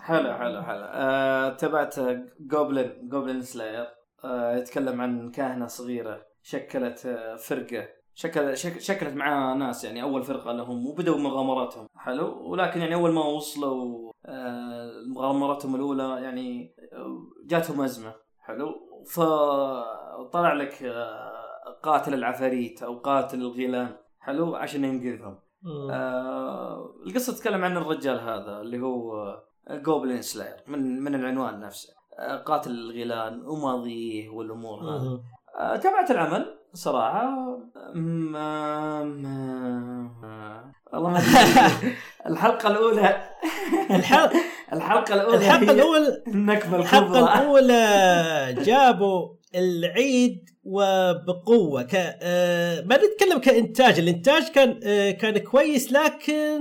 حلو حلو حلو. آه، تابعت جوبلن جوبلن سلاير. آه، يتكلم عن كاهنة صغيرة شكلت آه، فرقة. شكل شك شكلت معاه ناس يعني أول فرقة لهم وبدأوا مغامراتهم. حلو؟ ولكن يعني أول ما وصلوا آه، مغامراتهم الأولى يعني آه، جاتهم أزمة. حلو؟ فطلع لك آه، قاتل العفاريت أو قاتل الغيلان. حلو؟ عشان ينقذهم. آه القصة تتكلم عن الرجال هذا اللي هو جوبلين سلاير من من العنوان نفسه. آه قاتل الغيلان وماضيه والأمور هذه. آه تابعت العمل. صراحة ما ما والله ما الحلقة الحلقة الأولى الحلقة هي الاولى النكبة الحلقة الكبرى الأولى جابوا العيد وبقوة. ك... آه، ما نتكلم كإنتاج. الإنتاج كان آه، كان كويس لكن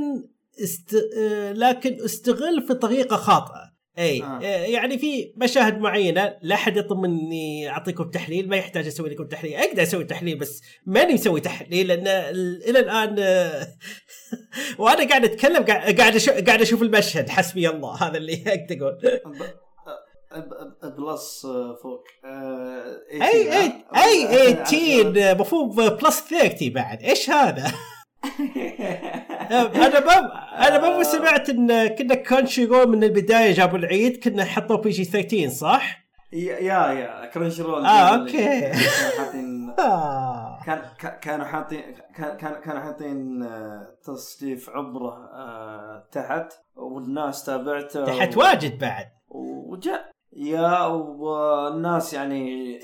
است... آه، لكن استغل في طريقة خاطئة. اي آه. آه. يعني في مشاهد معينة لا أحد يطمني أعطيكم تحليل ما يحتاج أسوي لكم تحليل أقدر أسوي تحليل بس ماني مسوي تحليل لأن ال- إلى الآن آه، وأنا قاعد أتكلم قاعد قاعد أشوف المشهد حسبي الله هذا اللي أقدر أقول plus فوق آه، A 18 A؟ A 18 المفروض plus 30 بعد إيش هذا؟ أنا ما أنا ما سمعت إن كنا Crunchyroll من البداية جابوا العيد كنا حطوا PG 13 صح؟ يا يا يا Crunchyroll آه،. كانوا حاطين آه. كان كا- كانوا حاطين كان كان- كانوا حاطين آه، تصنيف عبره آه، تحت والناس تابعته تحت واجد بعد وجاء يا والناس يعني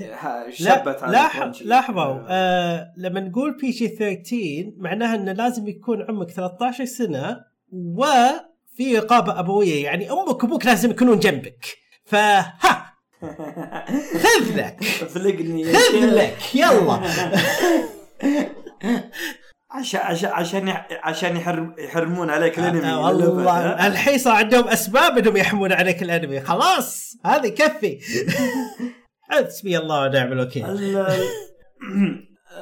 شبت على لاحظ. لاحظوا آه. لما نقول بي جي 13 معناها إنه لازم يكون عمرك 13 سنة وفي رقابة أبوية يعني أمك وأبوك لازم يكونون جنبك. فها! خذ لك خذ. لك يلا. عشان عشان عشان يح- عشان يحرم يحرمون عليك الأنمي. آه، والله الحين صار عندهم أسباب إنهم يحمون عليك الأنمي. خلاص هذا يكفي. حسبي الله ونعم الوكيل. ال-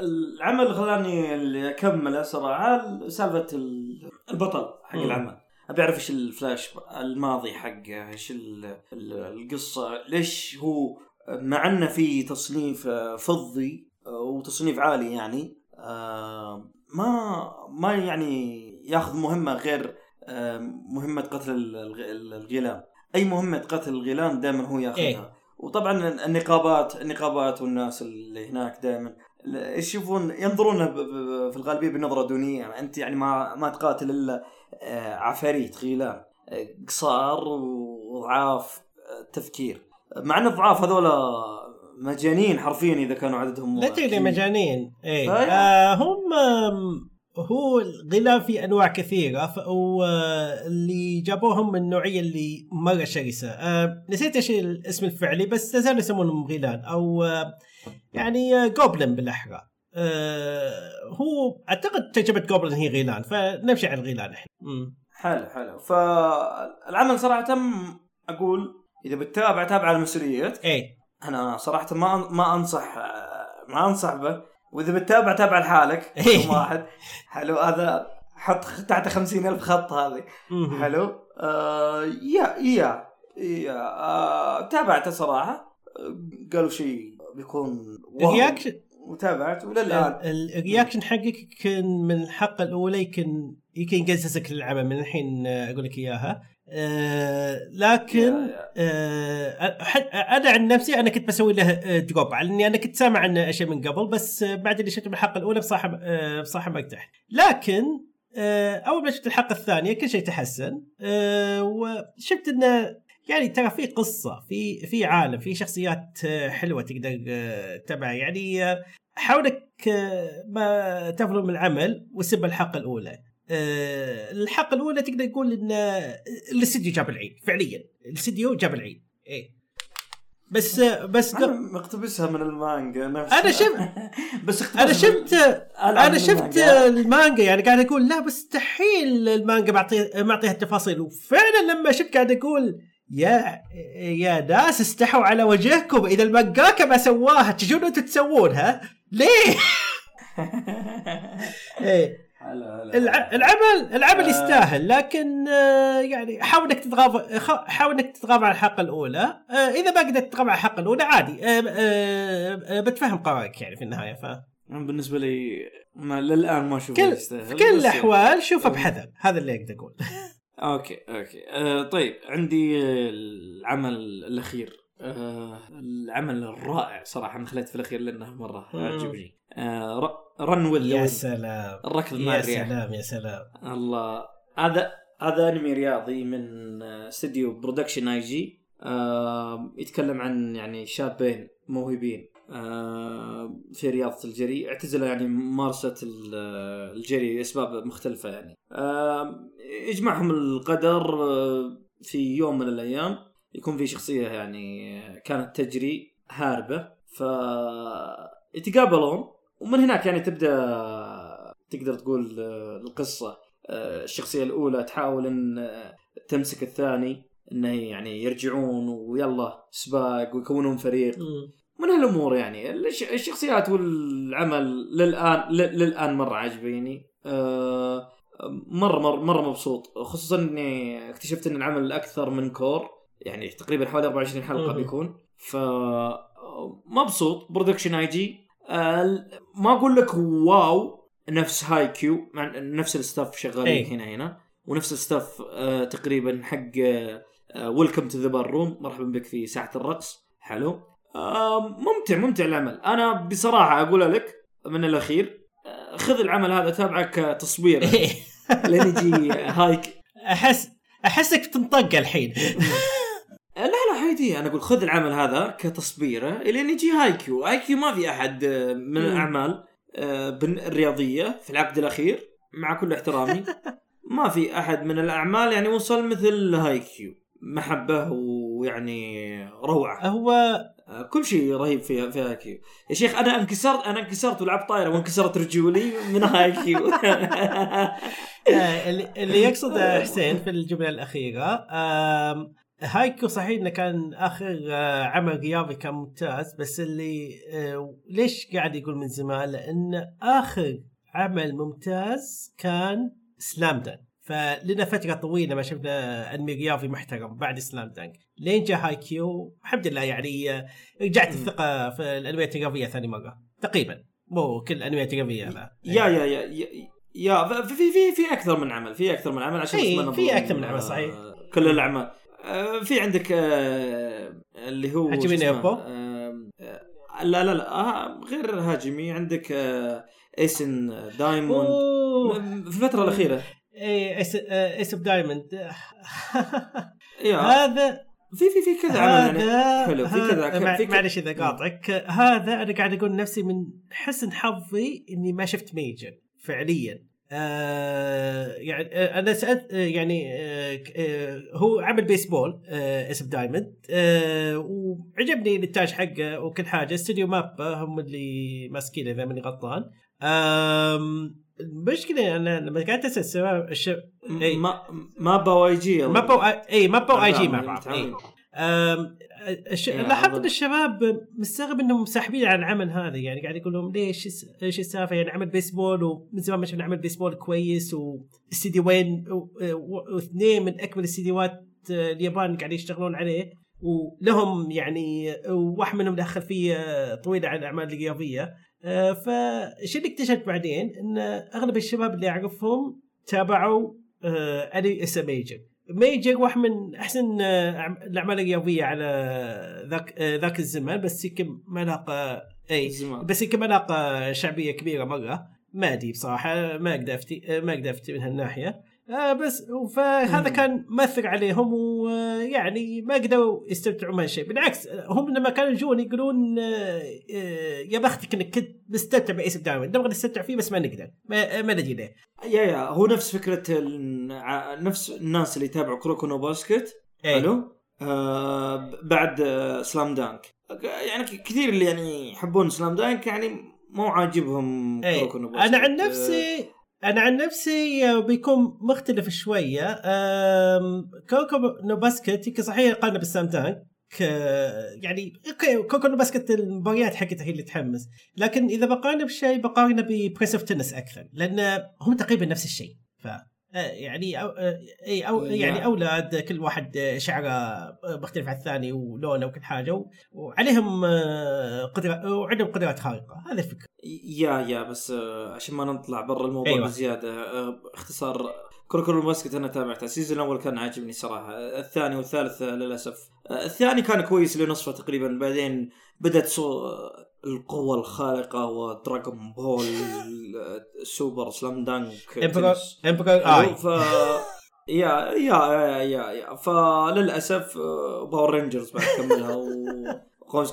العمل اللي خلاني اللي أكمله صراحة سالفة ال- البطل حق. العمل. أبي أعرف إيش الفلاش الماضي حقه إيش ال- ال- القصة ليش هو مع إنه في تصنيف فضي وتصنيف عالي يعني آه، ما ما يعني ياخذ مهمة غير آه، مهمة قتل ال- الغ- الغيلان أي مهمة قتل الغيلان دائما هو ياخذها. إيه. وطبعا النقابات النقابات والناس اللي هناك دائما. يشوفون؟ ينظرون في الغالبية بنظرة دونية. أنت يعني ما ما تقاتل إلا آه، عفاريت غيلان قصار وضعاف آه، تفكير. مع إن الضعاف هذولا مجانين حرفيا إذا كانوا عددهم لا تقولي كبير. مجانين. طيب. آه هم هو الغلاف في أنواع كثيرة. واللي جابوهم من النوعيه اللي مره شرسة. آه نسيت إيش الاسم الفعلي بس لا زالوا يسمونهم غيلان أو آه يعني آه جوبلن بالأحرى. آه هو أعتقد ترجمه جوبلن هي غيلان فنمشي على الغيلان إحنا. حلو حلو. فالعمل صراحة أقول إذا بتتابع تابع على مسؤوليتك إيه. أنا صراحة ما ما أنصح ما أنصح به. وإذا بتتابع تابع لحالك إيه. رقم واحد. حلو هذا حط تحت خمسين ألف خط هذه. حلو. آه يا يا يا. آه تابعته صراحة. قالوا شيء بيكون وهم. reaction وتابعت وللان ال- ال reaction حقك كان من الحلقة الأولى يمكن يمكن يقززك للعبه من الحين آه، أقول لك إياها. آه لكن. آه أنا عن نفسي أنا كنت بسوي له آه، drop على إني أنا كنت سامع عنه أشياء من قبل بس بعد اللي شفته بالحلقة الأولى بصراحة آه، بصراحة ما ارتحت. لكن أول ما شفت الحلقة الثانية كل شيء تحسن وشفت إنه يعني ترى في قصة في في عالم في شخصيات حلوة تقدر تتابعها يعني حاولك آه، ما تفضل من العمل وسب الحلقة الأولى. آه، الحلقة الأولى تقدر تقول إن الاستديو جاب العيد فعليا الاستديو جاب العيد إيه بس بس أنا مقتبسها من المانجا نفسها أنا شفت بس أنا شفت أنا شفت المانجا. يعني قاعد أقول لا مستحيل المانجا معطي معطيها التفاصيل وفعلا لما شفت قاعد أقول يا يا ناس استحوا على وجهكم إذا المانجاكا ما سواها تجون أنتم تسوونها ليه؟ إيه. العمل العمل آه. يستاهل لكن آه، يعني حاول إنك تتغاضى حاول إنك تتغاضى عن الحلقة الأولى. آه، إذا ما قدرت تتغاضى عن الحلقة الأولى عادي. بتفهم قرارك يعني في النهاية ف بالنسبة لي ما للآن ما أشوف كل يستاهل في كل بس الأحوال شوفه يعني. بحذر هذا اللي أقدر أقول. أوكي أوكي. طيب عندي العمل الأخير. آه العمل الرائع صراحة أنا خليت في الأخير لأنه مرة مم. عجبني. آه Run with يا سلام. الركض مع يا الرياح. سلام يا سلام. الله. هذا هذا انمي رياضي من آه، استديو Production I.G آه يتكلم عن يعني شابين موهوبين آه في رياضة الجري. اعتزلوا يعني ممارسة ال- آه، الجري لأسباب مختلفة يعني. آه يجمعهم القدر آه في يوم من الأيام. يكون في شخصية يعني كانت تجري هاربة ف يتقابلون ومن هناك يعني تبدأ تقدر تقول آه، القصة. آه، الشخصية الأولى تحاول أن آه، تمسك الثاني إنه يعني يرجعون ويلا سباق ويكونون فريق. من هالأمور يعني الش- الشخصيات والعمل للآن للآن مرة عجبيني. أه مرة مرة مرة مبسوط خصوصا إني اكتشفت إن العمل أكثر من cour. يعني تقريبا حوالي 24 حلقة. بيكون. ف مبسوط Production I.G. ما أقول لك wow نفس Haikyuu مع نفس ال staff شغالين إيه. هنا هنا. ونفس ال staff آه تقريبا حق Welcome to the Ballroom مرحبا بك في ساعه الرقص. حلو. آه ممتع ممتع العمل. أنا بصراحة أقول لك من الأخير آه خذ العمل هذا تابعه كتصوير لين يجي Haik. أحس أحسك بتنطق الحين. عادي أنا أقول خذ العمل هذا كتصبيرة الين يجي Haikyuu Haikyuu ما في أحد آه، من. الأعمال آه، الرياضية في العقد الأخير مع كل احترامي. ما في أحد من الأعمال يعني وصل مثل Haikyuu محبة ويعني روعة. هو آه، كل شيء رهيب في في Haikyuu يا شيخ أنا انكسرت أنا انكسرت ولعبت طايرة وانكسرت رجولي من Haikyuu آه، اللي اللي يقصد حسين في الجملة الأخيرة Haikyuu صحيح إنه كان آخر آه، عمل رياضي كان ممتاز بس اللي آه، ليش قاعد يقول من زمان؟ لأن آخر عمل ممتاز كان Slam Dunk فلنا فترة طويلة ما شفنا أنمي رياضي محترم بعد Slam Dunk لين جاء Haikyuu الحمد لله يعني آه، رجعت مم. الثقة في الأنميات الرياضية ثاني مرة تقريبا. مو كل الأنميات الرياضية لا. يا يا يا يا, يا في في في أكثر من عمل في أكثر من عمل عشان في- ما في أكثر من عمل، صحيح. كل الأعمال. في عندك آه، اللي هو هاجمي؟ نيبو؟ آه، آه، لا لا لا آه، غير هاجمي عندك آه، ايسن دايموند. في الفترة الأخيرة. آه، اس اوف دايموند هذا في في في كذا عمل يعني. هذا حلو، في كذا- في معلش إذا قاطعك. هذا أنا قاعد أقول نفسي من حسن حظي إني ما شفت Major فعليا. آه يعني آه أنا سألت آه يعني هو عمل بيسبول Ace of Diamond وعجبني الانتاج حقه وكل حاجة. استوديو مابا هم اللي ماسكينه إذا ماني غلطان. المشكلة أنا لما قاعد أسأل الشباب الشباب إيه. ما ما باواي جي مابا اي مابا واي جي مع بعض الش... يا لاحظت. ان الشباب مستغرب إنهم ساحبين على العمل هذا يعني قاعد يقول لهم ليش إيش السالفه يعني عمل بيسبول ومن زمان ما شفنا عمل بيسبول كويس واستديوين و- و- واثنين من اكبر الاستديوهات آه، اليابان قاعدين يشتغلون عليه ولهم يعني واحد منهم دخل فيه آه، طويلة على الأعمال الرياضية. آه، فالشيء اللي اكتشفت بعدين؟ إن أغلب الشباب اللي أعرفهم تابعوا آه، أنمي اسمه Major Major واحد من أحسن آه، الأعمال الرياضية على ذاك آه، ذاك الزمان بس يمكن ما لاقى إي زمان. بس يمكن ما لاقى شعبية كبيرة مرة ما أدري بصراحة ما أقدر أفتي ما أقدر أفتي من هالناحية آه بس فهذا. كان مأثر عليهم ويعني ما قدروا يستمتعوا من هالشيء بالعكس هم لما كانوا يجون يقولون آه، آه، يا بختك انك كنت مستمتع بأشياء دائما نبغى نستمتع فيه بس ما نقدر. ما, ما نجي له yeah yeah هو نفس فكرة نفس الناس اللي يتابعوا Kuroko no Basket. إيه. حلو؟ آه بعد آه Slam Dunk. يعني كثير اللي يعني يحبون Slam Dunk يعني مو عاجبهم إيه. Kuroko no Basket أنا عن نفسي أنا عن نفسي آه، بيكون مختلف شوية. Kuroko no Basket يمكن صحيح يقارن بال Slam Dunk. آه، يعني okay Kuroko no Basket المباريات حقتها هي اللي تحمس. لكن إذا بقارنه بشيء بقارنه ب Prince of Tennis أكثر لأن هم تقريبا نفس الشيء. ف يعني أو اي أو يعني yeah. أولاد كل واحد شعره مختلف عن الثاني ولونه وكل حاجة وعليهم آه، قدرات وعندهم قدرات خارقة. هذا الفكرة yeah yeah بس آه، عشان ما نطلع برا الموضوع أيوة. بزيادة آه، باختصار Kuroko no Basket أنا تابعته. ال season الأول كان عاجبني صراحة. الثاني والثالث للأسف. الثاني كان كويس لنصفه تقريبا. بعدين بدأت صو... القوة الخارقة ودراغون بول آه، سوبر سلام دانك امبرور اي ف يا يا يا يا فللأسف آه، باور رينجرز بعد كملها وقوس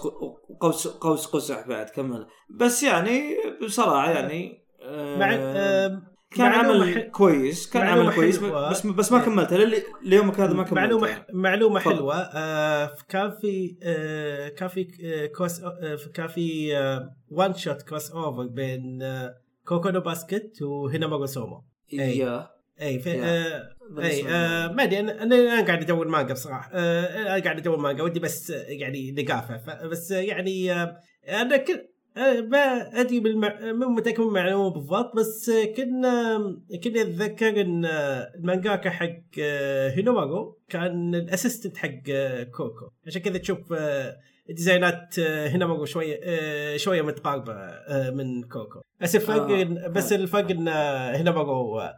قوس قوس قزح بعد كملها. بس يعني بصراحة يعني آه، مع آم، كان عمل ح- كويس كان عمل كويس حلوة. بس بس ما كملته للي- ليومك هذا ما كملته معلومة معلومة تفضل. حلوة آه كان في آه كان في آه كروس آه كان في آه وان شوت كروس اوفر بين آه Kuroko no Basket و Hinomaru Sumo أي. yeah اي في. آه اي آه. ما أدري أنا أنا أنا قاعد أدور مانجا بصراحة آه أنا قاعد أدور مانجا ودي بس آه، يعني لقافة ف- بس آه، يعني آه أنا كل آه، ما أدري بالمع... متأكد من المعلومة بالضبط بس آه، كنا كنا أتذكر إن آه، المانجاكا حق آه، Hinomaru كان ال assistant حق آه، كوكو عشان كذا تشوف آه، design ات آه، Hinomaru شوية آه، شوية متقاربة آه، من كوكو بس الفرق آه، بس. الفرق إن آه، Hinomaru آه،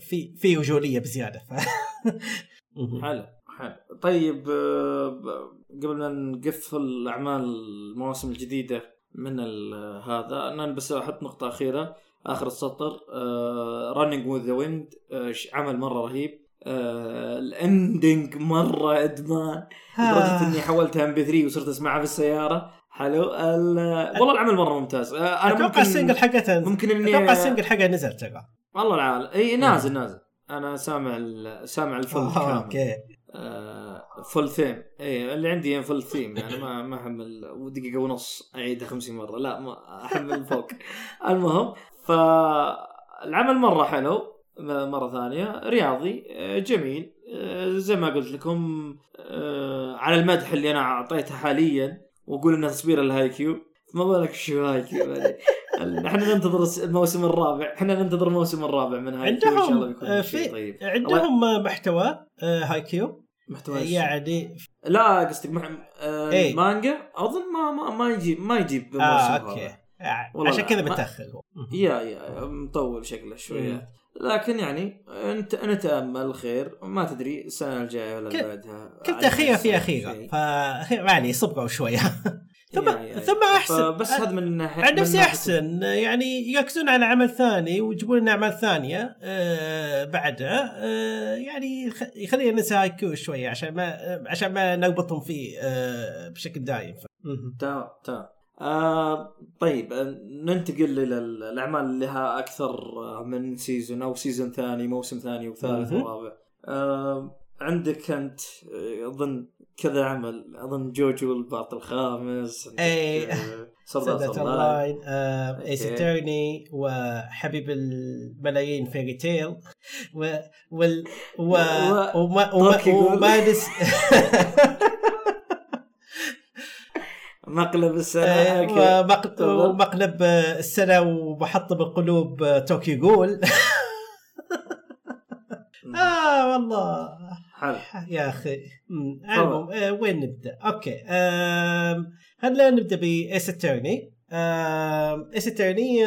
في في رجوليه بزيادة ف. حلو حلو طيب آه، قبل ما نقفل أعمال المواسم الجديدة من ال- هذا. أنا بس أحط نقطة أخيرة. آخر السطر Running with the Wind عمل مرة رهيب. آه، ال ending مرة إدمان. لدرجة إني حولتها MP3 وصرت أسمعها في السيارة. حلو. ال- والله العمل مرة ممتاز. آه، أنا أتوقع ممكن ال single حقتها ممكن اني أتوقع ال single حقها نزل ترى. والله العال. إي نازل نازل. أنا سامع سامع ال full آه، كامل. okay. آه، full theme اي اللي عندي full theme يعني ما ما احمل ودقيقة ونص أعيدها 50 مرة. لا ما احمل فوق. المهم فالعمل مرة حلو مرة ثانية. رياضي آه، جميل. آه، زي ما قلت لكم آه، على المدح اللي أنا أعطيته حاليا وأقول إنه تصوير الهاي كيو. ما بالك شو هاي كيو بعدين. إحنا ننتظر الموسم الرابع. إحنا ننتظر الموسم الرابع من هاي كيو إن شاء الله بيكون شيء في طيب. عندهم محتوى هاي كيو. محتوى؟ يعني لا قصدك مح... آه إيه. مانجا أظن ما ما ما يجيب ما يجيب آه بالموسم أوكي. هذا. آه، والله عشان كذا متاخر هو. يا يا مطول شكله شويات لكن يعني انت نتامل خير. ما تدري السنة الجاية ولا بعدها. كل على تاخيره في أخيرة. شيء. ف يعني صبروا شوية. ثم يا- يا- ثم. أحسن بس هذا من ناحيه عن نفسي أحسن يعني يركزون على عمل ثاني ويجيبون لنا أعمال ثانية آه بعدها آه يعني يخ- يخلينا ننسى Haikyuu شوية عشان ما عشان ما نربطهم فيه آه بشكل دايم. تمام تمام آه طيب آه، ننتقل إلى ال- الأعمال اللي لها أكثر آه، من season أو season ثاني موسم ثاني وثالث. ورابع آه عندك أنت آه، أظن كذا عمل. أظن جوجو الباط الخامس. آرت أونلاين. اونلاين ايس. اترني وحبيب الملايين فيري تيل. و وال و و- وما وما. وما مقلب السنة. آه،. ومقلب السنة ومحطم القلوب آه، طوكيو جول آه والله. حلو. يا أخي. المهم آه، وين نبدأ؟ okay. آم، خلينا نبدأ ب Ace Attorney Ace Attorney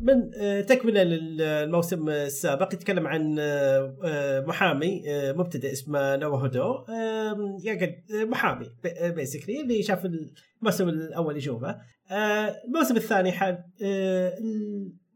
من آه، تكملة للموسم السابق. يتكلم عن آه، آه، محامي آه، مبتدئ اسمه Naruhodo. آم، يقعد آه، محامي basically اللي شاف الموسم الأول يشوفه. آه، الموسم الثاني آه،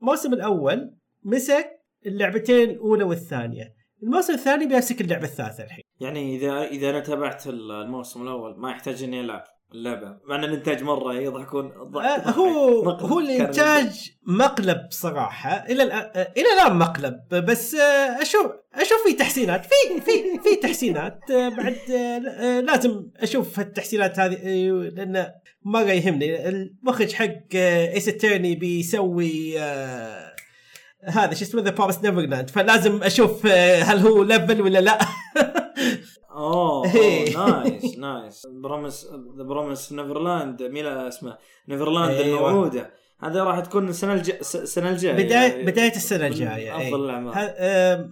الموسم الأول مسك اللعبتين الأولى والثانية. الموسم الثاني بيمسك اللعبة الثالثة الحين. يعني اذا إذا أنا تابعت الموسم الأول ما يحتاج إني ألعب اللعبة مع إن الإنتاج مرة يضحكون آه، هو. هو الإنتاج مقلب صراحة. إلى الان آه، إلى الآن مقلب. بس آه، أشوف أشوف في تحسينات. في في في تحسينات. بعد لازم أشوف التحسينات هذه لأن مره يهمني. المخرج حق Ace Attorney بيسوي هذا شو اسمه The Promised Neverland فلازم أشوف آه، هل هو level ولا لا. أوه إيه. نايس نايس بروميس ذا بروميس Neverland ميلا اسمه نيفرلاند أيوة. الموعودة. هذا راح تكون السنة الج... السنة الجاية. بداية السنة من الجاية إيه. أفضل الأعمال. ه- آم،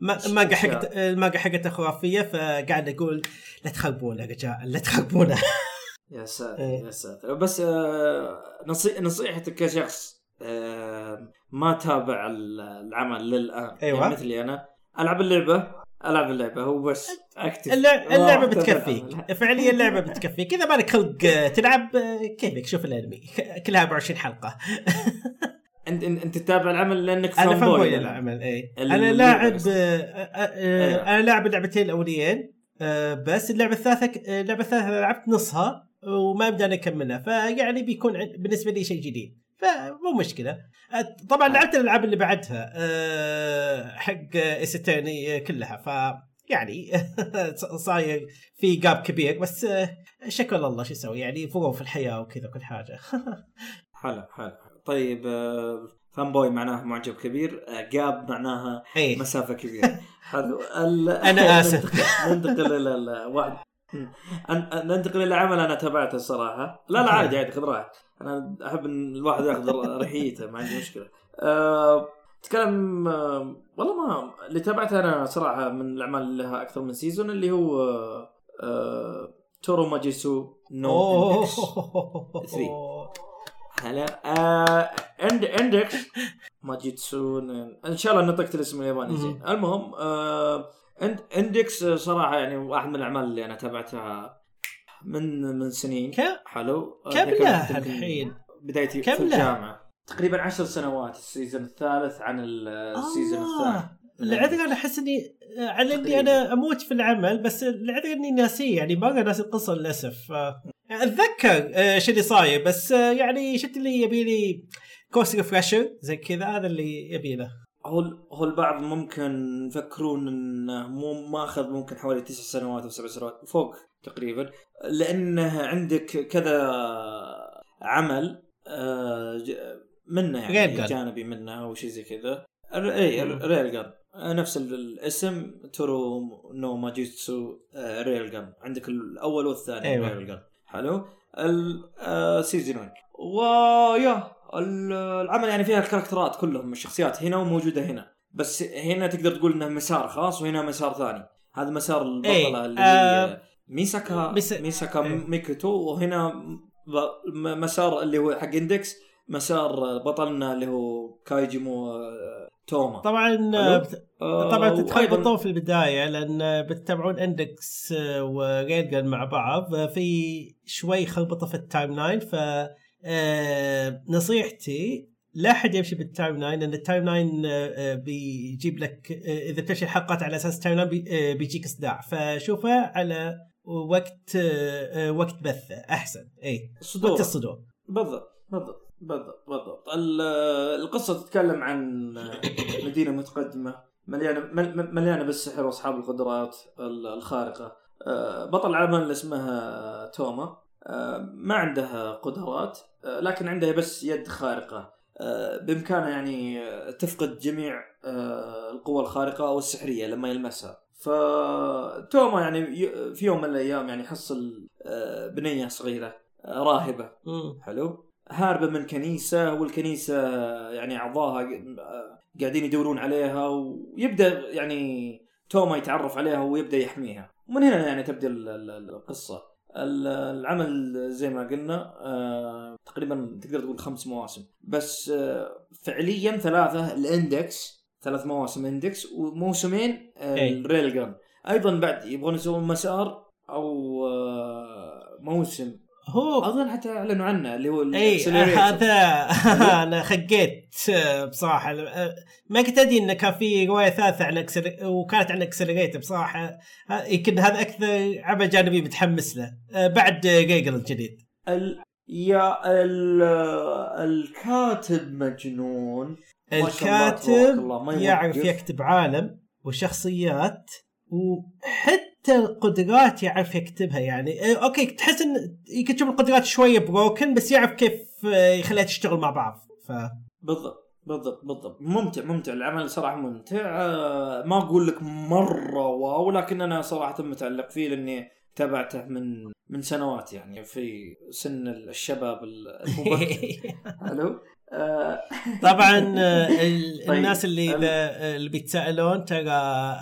ما- حقت حقتها خرافية فقاعد أقول لا تخربونه يا رجال لا تخربونه. يا ساتر إيه. يا ساتر. بس آه، نصي... نصيحتك كشخص آه، ما تابع ال- العمل للان أيوة. يعني مثلي أنا. ألعب اللعبة. ألعب اللعبة. هو بس اكتف اللع- ما اللعبة راح أتابع بتكفيك. العمل. فعليا اللعبة بتكفيك. إذا مالك خلق آه، تلعب آه، كيفك؟ شوف الأنمي. كلها 24 حلقة. انت انت تتابع العمل لأنك أنا fanboy للعمل. للعمل اي أنا لاعب. آه، آه، آه، أيوة. أنا لاعب اللعبتين الأوليين آه، بس آه، اللعبة الثالثة أنا لعبت نصها وما بدأنا نكملها فيعني بيكون بالنسبة لي شيء جديد. فمو مشكلة. آه، طبعا لعبت الألعاب اللي بعدها آه، حق استاني كلها. ف يعني صاير في جاب كبير بس آه، شكر الله شو أسوي يعني ظروف الحياة وكذا كل حاجة. حلو حلو. طيب آه، فان بوي معناه معجب كبير آه، جاب معناها إيه. مسافة كبيرة. حلو. ال... أنا آسف. ننتقل- إلى ال- واحد ننتقل إلى عمل أنا تابعته الصراحة. لا لا عادي عادي خذ راحتك. أنا أحب إن الواحد يأخذ ريحيته ما عندي مشكلة. أه... تكلم أه... والله ما اللي تابعته أنا صراحة من الأعمال اللي لها أكثر من season اللي هو أه... أه... تورو ماجيسو نو هلا عند Index. ماجيتسو إن شاء الله نطقت الاسم الياباني زين. مهم. المهم آه and Index آه، صراحة يعني واحد من الأعمال اللي أنا تابعتها من من سنين كم حلو آه، كم لها الحين؟ بدايتي كم في؟ الجامعة تقريبا عشر سنوات ال season الثالث عن ال- ال season الله. الثاني العذر أنا أحس إني آه، على إني. أنا أموت في العمل بس العذر إني ناسيه يعني ما ناسي القصة للأسف آه، أتذكر آه، شو اللي صاير بس آه، يعني شفت اللي يبي لي course refresher زي كذا هذا اللي يبي له هو هو البعض ممكن يفكرون إنه مو ماخذ ممكن حوالي تسع سنوات أو سبع سنوات فوق تقريبا لأنه عندك كذا عمل آه، منه يعني. جانبي منه أو شيء زي كذا. اي. Railgun نفس ال- الاسم تورو نو ماجيتسو آه، Railgun عندك الأول والثاني أيوة. Railgun حلو؟ ال seasonين ويا ال- العمل يعني فيها ال characterات كلهم الشخصيات هنا وموجودة هنا بس هنا تقدر تقول إنه مسار خاص وهنا مسار ثاني هذا مسار البطلة إيه، اللي آه، ميساكا ميس- ميساكا إيه. ميكوتو وهنا مسار اللي هو حق Index مسار بطلنا اللي هو كايجيمو آه، توما طبعا. آه، بت- آه، طبعا تتخبطون في البداية لأن بتتابعون Index و Railgun مع بعض في شوي خربطه في ال timeline ف نصيحتي لا أحد يمشي بال timeline لأن ال timeline آه، آه، بيجيب لك آه، إذا تمشي الحلقات على أساس ال timeline بي- آه، بيجيك صداع. فشوفه على وقت آه، آه، وقت بثه أحسن. اي صدور وقت الصدور. بالضبط بالضبط بالضبط بالضبط. ال- القصة تتكلم عن مدينة متقدمة مليانة مل- مليانة بالسحر وأصحاب القدرات ال- الخارقة. آه، بطل العمل اللي اسمها توما. آه، ما عندها قدرات آه، لكن عندها بس يد خارقة. آه، بإمكانها يعني تفقد جميع آه، القوى الخارقة والسحريه لما يلمسها. فتوما يعني في يوم من الأيام يعني صغيرة آه، راهبة. مم. حلو. هاربة من كنيسة والكنيسة يعني اعضائها قاعدين يدورون عليها ويبدأ يعني توما يتعرف عليها ويبدأ يحميها. ومن هنا يعني تبدأ ال- العمل زي ما قلنا آه، تقريبا تقدر تقول خمس مواسم بس آه، فعليا ثلاثة ال Index ثلاث مواسم Index وموسمين آه، إيه. ال Railgun أيضا بعد يبغون يسوون مسار أو موسم هو أظن حتى أعلنوا عنه اللي هو إي. هذا أنا خقيت آه، بصراحة. آه، ما كنت أدري انه كان في رواية ثالثة عن Accel... وكانت عن Accelerator بصراحة. يمكن هذا أكثر عمل جانبي متحمس له. آه، بعد جيجل الجديد. ال... يا ال... الكاتب مجنون. الكاتب يعرف. يكتب عالم وشخصيات وحتى القدرات يعرف يكتبها يعني. آه، okay تحس إن تشوف القدرات شوية broken بس يعرف كيف آه، يخليها تشتغل مع بعض. ف بالضبط بالضبط بالضبط. ممتع ممتع. العمل صراحة ممتع. آه، ما أقول لك مرة wow لكن أنا صراحة متعلق فيه لأني تابعته من من سنوات يعني في سن الشباب المبكر. حلو طبعا آه، طيب. الناس اللي ال- إذا اللي بيتسالون ترى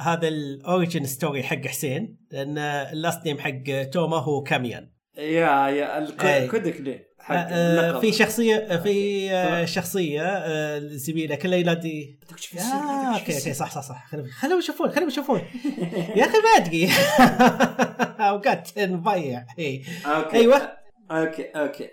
هذا ال origin story حق حسين لأن ال last name حق توما هو كاميان يا يا أي. كودك ليه آه،. في شخصية في آه،. شخصية آه، زميلة كله ينادي أوكي أوكي. صح صح صح خليهم يشوفون خليهم يشوفون يا أخي ما أدري اوقات نضيع اي أوكي. أوكي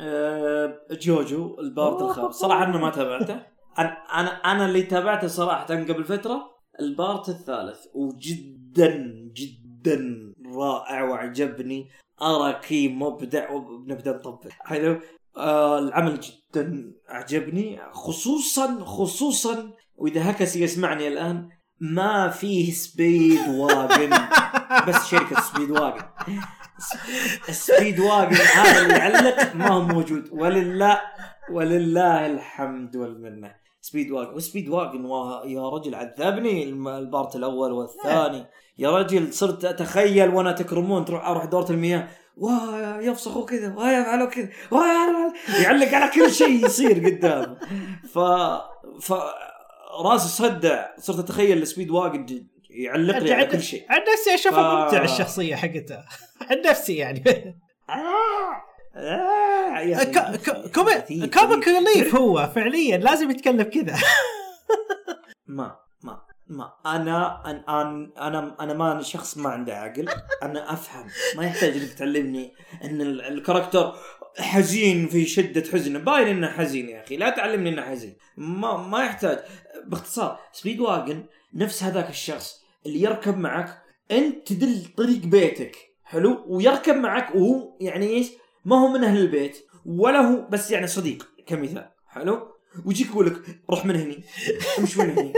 آه، جوجو البارد الخامس. صراحة أنا ما تابعته. أنا أنا أنا اللي تابعته صراحة قبل فترة البارت الثالث. وجدا جدا رائع وعجبني. أراكي مبدع وبنبدا نطبق حلو آه العمل جدا عجبني خصوصا خصوصا وإذا هكس يسمعني الآن ما فيه سبيد واجن بس شركة سبيد واجن سبيد واجن هذا اللي يعلق ما هو موجود. ولله ولله الحمد والمنة. سبيد واجن وسبيد واجن وا- يا رجل عذبني ال part الأول والثاني. يا رجل صرت أتخيل وأنا تكرمون تروح أروح دورة المياه. واه يفسخوا كذا واه يفعلوا كذا يعلق على كل شيء يصير قدامه ف ف راسي صدع صرت أتخيل السبيد واجن يعلق لي على كل شيء. عن نفسي اشوفها ف- ممتع الشخصية حقتها عن نفسي يعني. آه، آه، comic. relief هو فعليا لازم يتكلم كذا. ما ما ما. أنا أنا أنا أنا ما شخص ما عنده عقل. أنا أفهم. ما يحتاج إنك تعلمني إن ال- الكاركتر حزين في شدة حزن باين إنه حزين يا أخي. لا تعلمني إنه حزين. ما ما يحتاج. باختصار سبيد واجن نفس هذاك الشخص اللي يركب معك أنت تدل طريق بيتك حلو؟ ويركب معك وهو يعني إيش؟ ما هو من أهل البيت ولا هو بس يعني صديق كمثال حلو؟ ويجيك يقول لك روح من هني امش من هني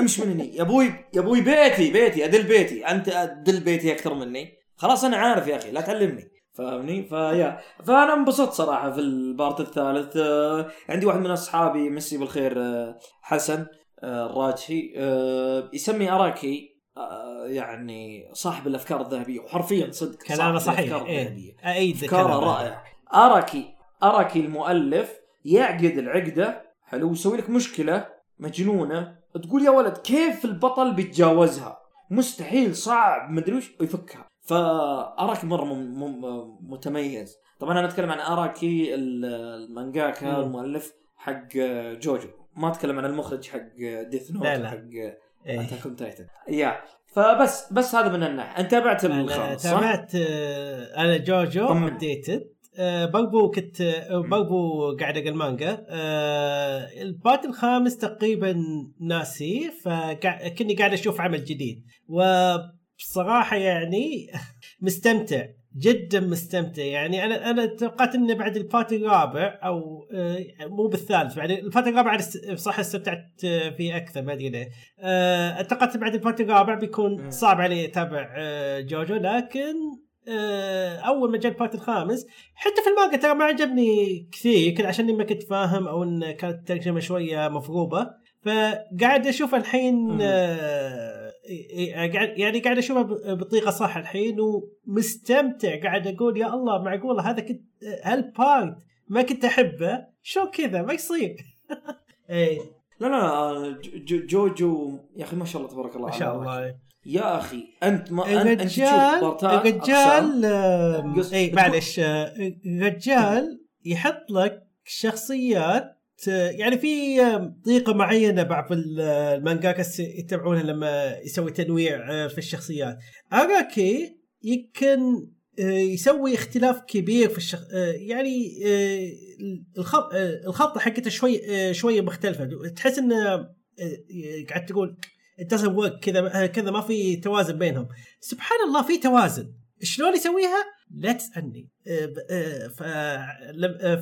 امش من هني يا أبوي يا أبوي بيتي بيتي أدل بيتي أنت أدل بيتي أكثر مني. خلاص أنا عارف يا أخي لا تعلمني فاهمني؟ فيا. فأنا انبسطت صراحة في البارت الثالث. آه، عندي واحد من أصحابي مسي بالخير آه، حسن. آه، الراجحي آه، يسمي أراكي آه، يعني صاحب الأفكار الذهبية وحرفيا صدق كلامه صحيح. الأفكار. الذهبية. ايد أفكاره. رائع أراكي أراكي المؤلف يعقد العقدة حلو ويسوي لك مشكلة مجنونة. تقول يا ولد كيف البطل بيتجاوزها؟ مستحيل صعب مدري وش ويفكها. فأراكي مرة مم مم متميز. طبعا أنا أتكلم عن أراكي ال- المانجاكا. المؤلف حق جوجو. ما أتكلم عن المخرج حق Death Note لا، لا. حق إيه. Attack on Titan يا فبس بس هذا من الناحية أنت تابعت الخامس صح؟ تابعت آه، أنا جوجو. updated برضو كنت آه، برضو قاعد أقرأ المانجا آه، ال part الخامس تقريبا ناسي فكني قاعد أشوف عمل جديد وبصراحة يعني مستمتع جدا مستمتع يعني أنا أنا توقعت إنه بعد ال part الرابع أو آه، مو بالثالث بعد ال part الرابع بصراحه استمتعت آه، فيه أكثر ما أدري ليه آه، توقعت بعد ال part الرابع بيكون. صعب علي أتابع آه، جوجو لكن آه، أول ما جاء ال part الخامس حتى في المانجا ترى ما عجبني كثير يمكن عشان ما كنت فاهم أو إن كانت الترجمة شوية مفروضة فقاعد أشوف الحين. آه، يعني قاعد أشوفها بطريقه صح الحين ومستمتع. قاعد أقول يا الله معقوله هذا كنت هال part ما كنت أحبه؟ شو كذا؟ ما يصير. إيه. لا لا جوجو يا أخي ما شاء الله تبارك الله. ما شاء الله. يا أخي أنت ما أنت تشوف الرجال اي معلش. الرجال يحط لك شخصيات يعني في طريقة معينة بعض ال- المانجاكا يتبعونها لما يسوي تنويع آه، في الشخصيات. أراكي يمكن آه، يسوي اختلاف كبير في الشخ... آه، يعني الخط الخطة حقته شوي شوية مختلفة. تحس انه قاعد تقول كذا كذا ما في توازن بينهم. سبحان الله في توازن. شلون يسويها؟ لا تسالني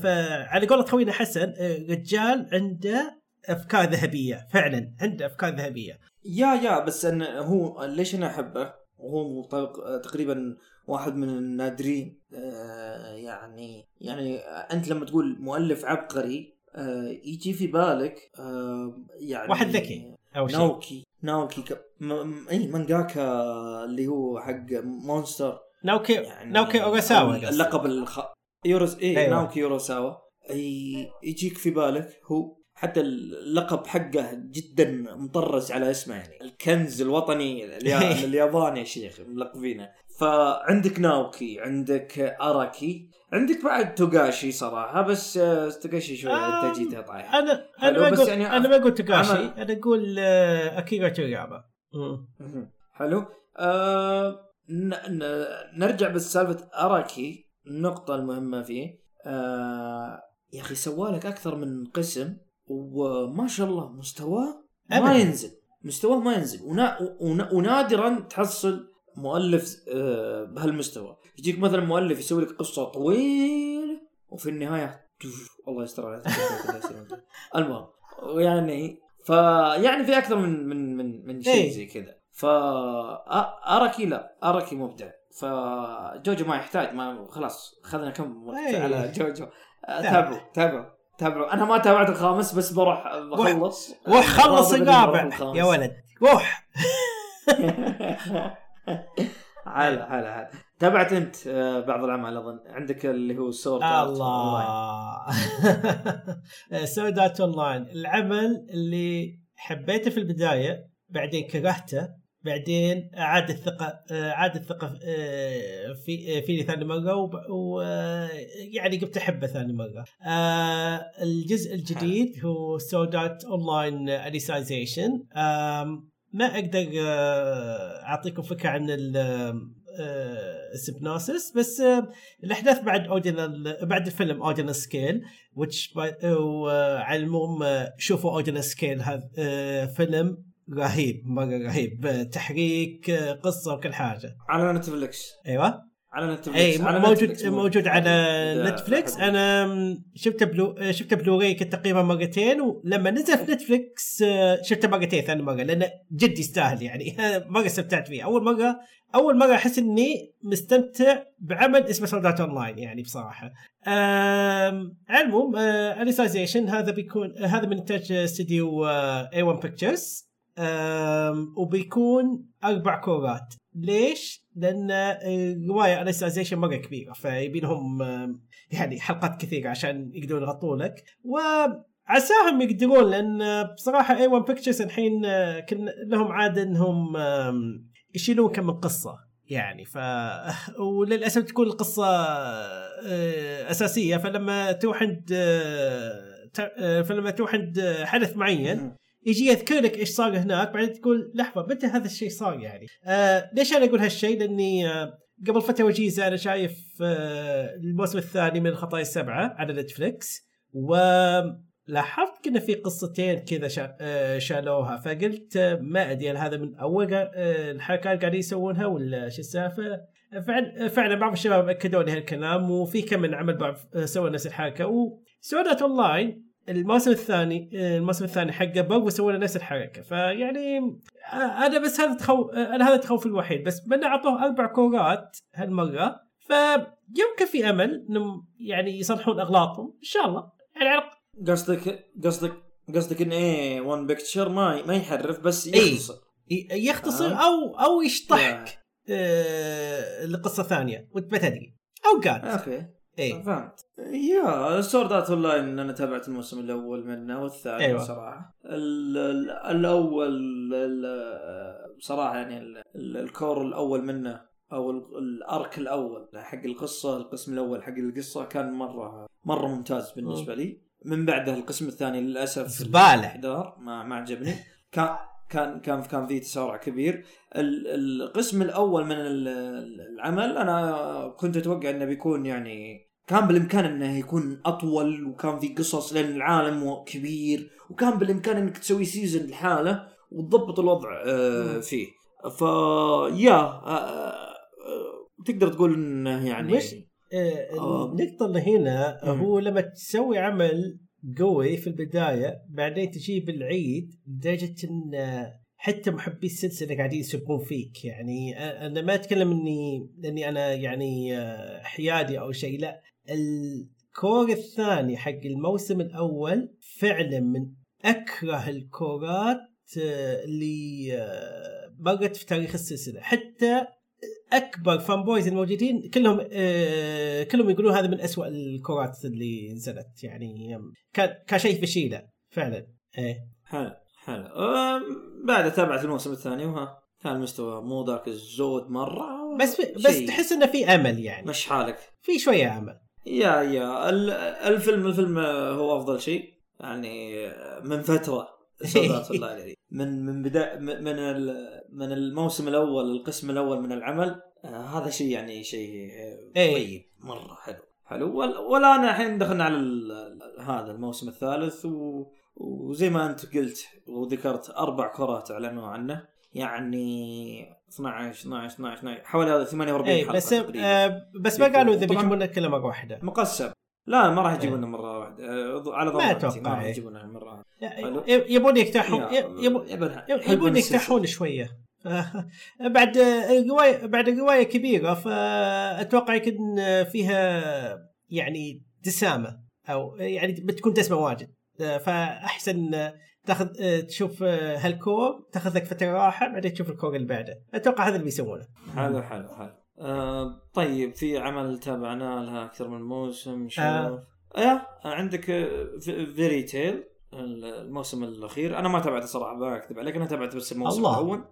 فعلى قولة خوينا حسن آه، رجال عنده أفكار ذهبية فعلا عنده أفكار ذهبية. يا يا بس إن هو ليش أنا أحبه؟ وهو تقريبا واحد من النادرين. آه، يعني يعني أنت لما تقول مؤلف عبقري آه، يجي في بالك يعني واحد ذكي اول شيء. ناوكي ناوكي ك... م... م- اي مانجاكا اللي هو حق مونستر. ناوكي يعني ناوكي أوغاساوا. اللقب الخ... يوروس اي أيوة. ناوكي يوروساوا ي... يجيك في بالك هو حتى اللقب حقه جدا مطرز على اسمه يعني الكنز الوطني اليا- الياباني يا شيخ ملقبينه فعندك ناوكي عندك أراكي عندك بعد توغاشي صراحة بس آه، توغاشي شوي آم، أنت جيتها طايح أنا أنا ما أقول يعني أنا ما أقول عمل- أنا أقول آه، اكيرا. مهم. حلو آه. نرجع بس سالفة أراكي النقطة المهمة فيه. آه يا أخي سوالك أكثر من قسم وما شاء الله مستواه ما. ينزل. مستواه ما ينزل. ونا... ونا... ونادرا تحصل مؤلف آه بهالمستوى. يجيك مثلا مؤلف يسوي لك قصة طويلة وفي النهاية الله يستر عليك. المهم يعني فيعني في أكثر من من من من شيء إيه. زي كذا. ف أ- أراكي لا أراكي مبدع فجوجو ما يحتاج ما خلاص اخذنا كم وقت إيه. على جوجو. آه، تابعوا. تابعوا تابعوا أنا ما تابعت الخامس بس بروح بخلص روح خلص الرابع. يا ولد. روح هلا هلا هلا. تابعت أنت آه، بعض الأعمال أظن؟ عندك اللي هو Sword Art. Sword Art Online العمل اللي حبيته في البداية بعدين كرهته بعدين أعاد الثقة أعاد الثقة آه، في فيني ثاني مرة ويعني قمت احبه ثاني مرة. آه، الجزء الجديد هو Sword Art Online Alicization ما أقدر آه، أعطيكم فكرة عن ال- آه، ال synopsis بس آه، الأحداث بعد Ordinal بعد الفيلم Ordinal Scale which by- وعلى العموم آه، شوفوا Ordinal Scale هذا آه، فيلم رهيب مرة رهيب. تحريك قصة وكل حاجة. على نتفلكس أيوه. على نتفلكس أي على موجود نتفلكس موجود على نتفلكس أنا شفته Blu شفته بلوراي كنت تقريبا مرتين ولما نزل في نتفلكس شفته مرتين ثاني مرة لأنه جد يستاهل يعني. مرة استمتعت فيه. أول مره أول مرة أحس إني مستمتع بعمل اسمه Sword Art Online يعني بصراحة. العموم Alicization هذا بيكون هذا من انتاج استديو A-1 Pictures وبيكون أربع كورات ليش؟ لأن الروايه انستازيشن مرة كبيرة فيبي لهم يعني حلقات كثيرة عشان يقدرون يغطوا لك وعساهم يقدرون لأن بصراحة A-1 Pictures الحين آه، كن لهم عادة إنهم يشيلون كم من قصة يعني ف وللأسف تكون القصة آه، أساسية. فلما تروح عند آه، آه، فلما تروح عند آه، حدث معين يجي يذكر لك إيش صار هناك بعدين تقول لحظة متى هذا الشيء صار يعني؟ آه ليش أنا أقول هالشيء؟ لأني آه قبل فترة وجيزة أنا شايف آه الموسم الثاني من الخطايا السبعة على نتفلكس ولاحظت كنا في قصتين كذا شا آه شالوها فقلت آه ما أدري هل هذا من أول آه الحركات قاعدين يسوونها ولا شو السالفة؟ فعلا فعلا بعض الشباب اكدوا لي هالكلام وفي كم من عمل بعض آه، سووا نفس الحركة و Sword Art Online الموسم الثاني الموسم الثاني حقه برضه سووا له نفس الحركة. فيعني آه، أنا بس هذا تخو آه، أنا هذا التخوف الوحيد. بس بدنا أعطوه أربع كورات هالمرة فيمكن في أمل إنهم يعني يصلحون أغلاطهم. إن شاء الله. يعني على قصدك قصدك قصدك إن A-1 Picture ما ما يحرف بس إيه. يختصر. ي- يختصر آه. أو أو يشطحك. آه لقصة ثانية. وانت ما تدري أو قال أوكي. اي فهمت. يا Sword Art Online أنا تابعت الموسم الأول منه والثاني أيوة. صراحة. ال ال الأول ال- بصراحه يعني ال- ال- ال cour الأول منه أو ال- ال arc الأول حق القصة القسم الأول حق القصة كان مرة مرة ممتاز بالنسبة لي. من بعده القسم الثاني للأسف. الاحضار ما ما عجبني. كان كان كان كان في تسارع كبير ال- القسم الأول من ال- العمل أنا كنت أتوقع إنه بيكون يعني كان بالإمكان إنه يكون أطول وكان في قصص لأن العالم كبير وكان بالإمكان إنك تسوي سيزون لحاله وتضبط الوضع آه،. فيه ف يا آه، آه، تقدر تقول إنه يعني آه. النقطة اللي هنا. هو لما تسوي عمل قوي في البداية بعدين تجيب العيد لدرجة إن حتى محبي السلسلة قاعدين يسبون فيك. يعني أنا ما أتكلم إني إني أنا يعني حيادي أو شيء لا. ال cour الثاني حق الموسم الأول فعلا من أكره الكورات اللي مرت في تاريخ السلسلة. حتى أكبر fan boys الموجودين كلهم آه كلهم يقولون هذا من أسوأ الكورات اللي نزلت يعني كان كان شيء فشيلة فعلا. إيه. حلو حلو. بعد تابعت الموسم الثاني وها كان المستوى مو ذاك الزود مرة بس بس. تحس إنه في أمل يعني. مش حالك. في شوية أمل. يا يا. ال- الفيلم الفيلم هو أفضل شيء يعني من فترة الله عليه. من من بدا من من الموسم الأول القسم الأول من العمل آه، هذا شيء يعني شيء آه، إيه. طيب مرة حلو. حلو. وال- والآن الحين دخلنا على هذا الموسم الثالث و وزي ما أنت قلت وذكرت أربع كرات أعلنوا عنه. يعني 12 12 12 12 حوالي 48 إيه حلقة بس تقريبا. آه بس ما قالوا إذا. بيجيبون لنا كله مره واحدة. مقسم. لا ما راح إيه. يجيبونه مرة واحدة. آه، على ما ضمانتي أتوقع، ما راح إيه. يجيبونه مرة واحدة. يبون يفتحون يا- يبون يفتحون شوية. بعد الروايه بعد الروايه كبيرة فاتوقع يكون فيها يعني دسامة أو يعني بتكون دسمة واجد. فأحسن تاخذ تشوف هالكور تاخذ لك فترة راحة بعدين تشوف الكور اللي بعده. أتوقع هذا اللي بيسوونه. حلو حلو حلو. آه طيب في عمل تابعناه لها أكثر من موسم شوف آه. آه. عندك فيري تيل الموسم الأخير أنا ما تابعته صراحة ما أكذب عليك أنا تابعت بس الموسم الله. الأول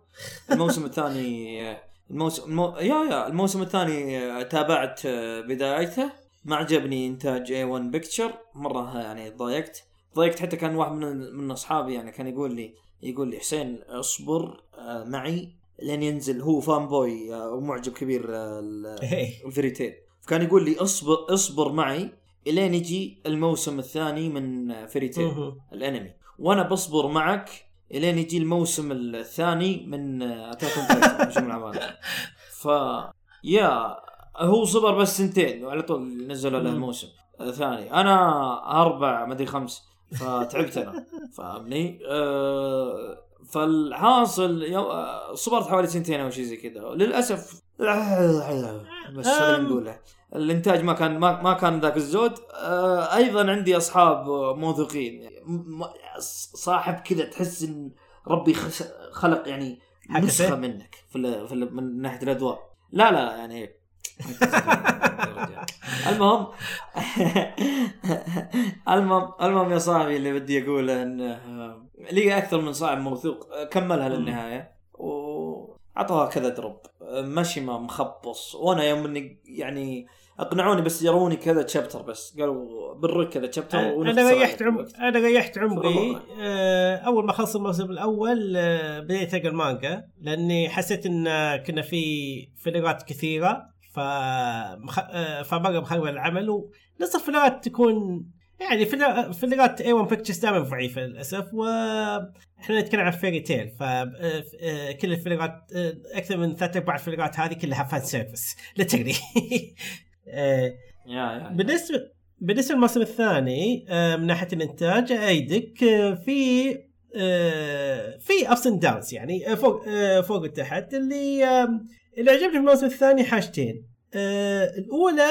الموسم الثاني آه، الموسم المو... يا يا الموسم الثاني آه، تابعت آه، بدايته ما عجبني إنتاج A-1 Picture مرة يعني ضايقت ضايقت حتى كان واحد من من أصحابي يعني كان يقول لي يقول لي حسين اصبر آه، معي لين ينزل هو fan boy آه، ومعجب كبير آه، إيه. ال Fairy Tail فكان يقول لي اصبر اصبر معي إلين يجي الموسم الثاني من Fairy Tail مهم. الانمي وأنا بصبر معك إلين يجي الموسم الثاني من Attack on Titan العمالقه ف يا هو صبر بس سنتين وعلى طول نزلوا له مم. الموسم الثاني أنا أربع مدري خمس فتعبت أنا فاهمني أه فالحاصل يو- آه، صبرت حوالي سنتين أو شيء زي كذا. للأسف بس هذا اللي. نقوله. الإنتاج ما كان ما, ما كان ذاك الزود. آه أيضا عندي أصحاب موثوقين. صاحب كذا تحس إن ربي خلق يعني؟ نسخة منك في, ال في ال من ناحية الادوار لا لا يعني المهم المهم المهم يا صاحبي اللي بدي اقوله انه آه، لي أكثر من صاحب موثوق آه، كملها للنهاية واعطوها كذا دروب. آه، ماشي ما مخبص. وأنا يوم إني يعني أقنعوني بس يروني كذا chapter بس. قالوا برك كذا chapter أنا ريحت عم... أنا ريحت عمري. أول ما خلص الموسم الأول بديت أقرأ المانجا لأني حسيت إن كنا في filler ات كثيرة. ف. آه، فمره مخرب العمل ونص ال filler ات تكون يعني filler ات A-1 Pictures دائما ضعيفة للأسف وإحنا نتكلم عن Fairy Tail فكل ال filler ات آه، أكثر من ثلاث ارباع ال filler ات هذه كلها fan service yeah بالنسبة بالنسبة للموسم الثاني آه، من ناحية الإنتاج إيدك آه، في آه، في ups and downs يعني آه، فوق آه، فوق وتحت اللي آه، اللي عجبني في الموسم الثاني حاجتين. آه، الأولى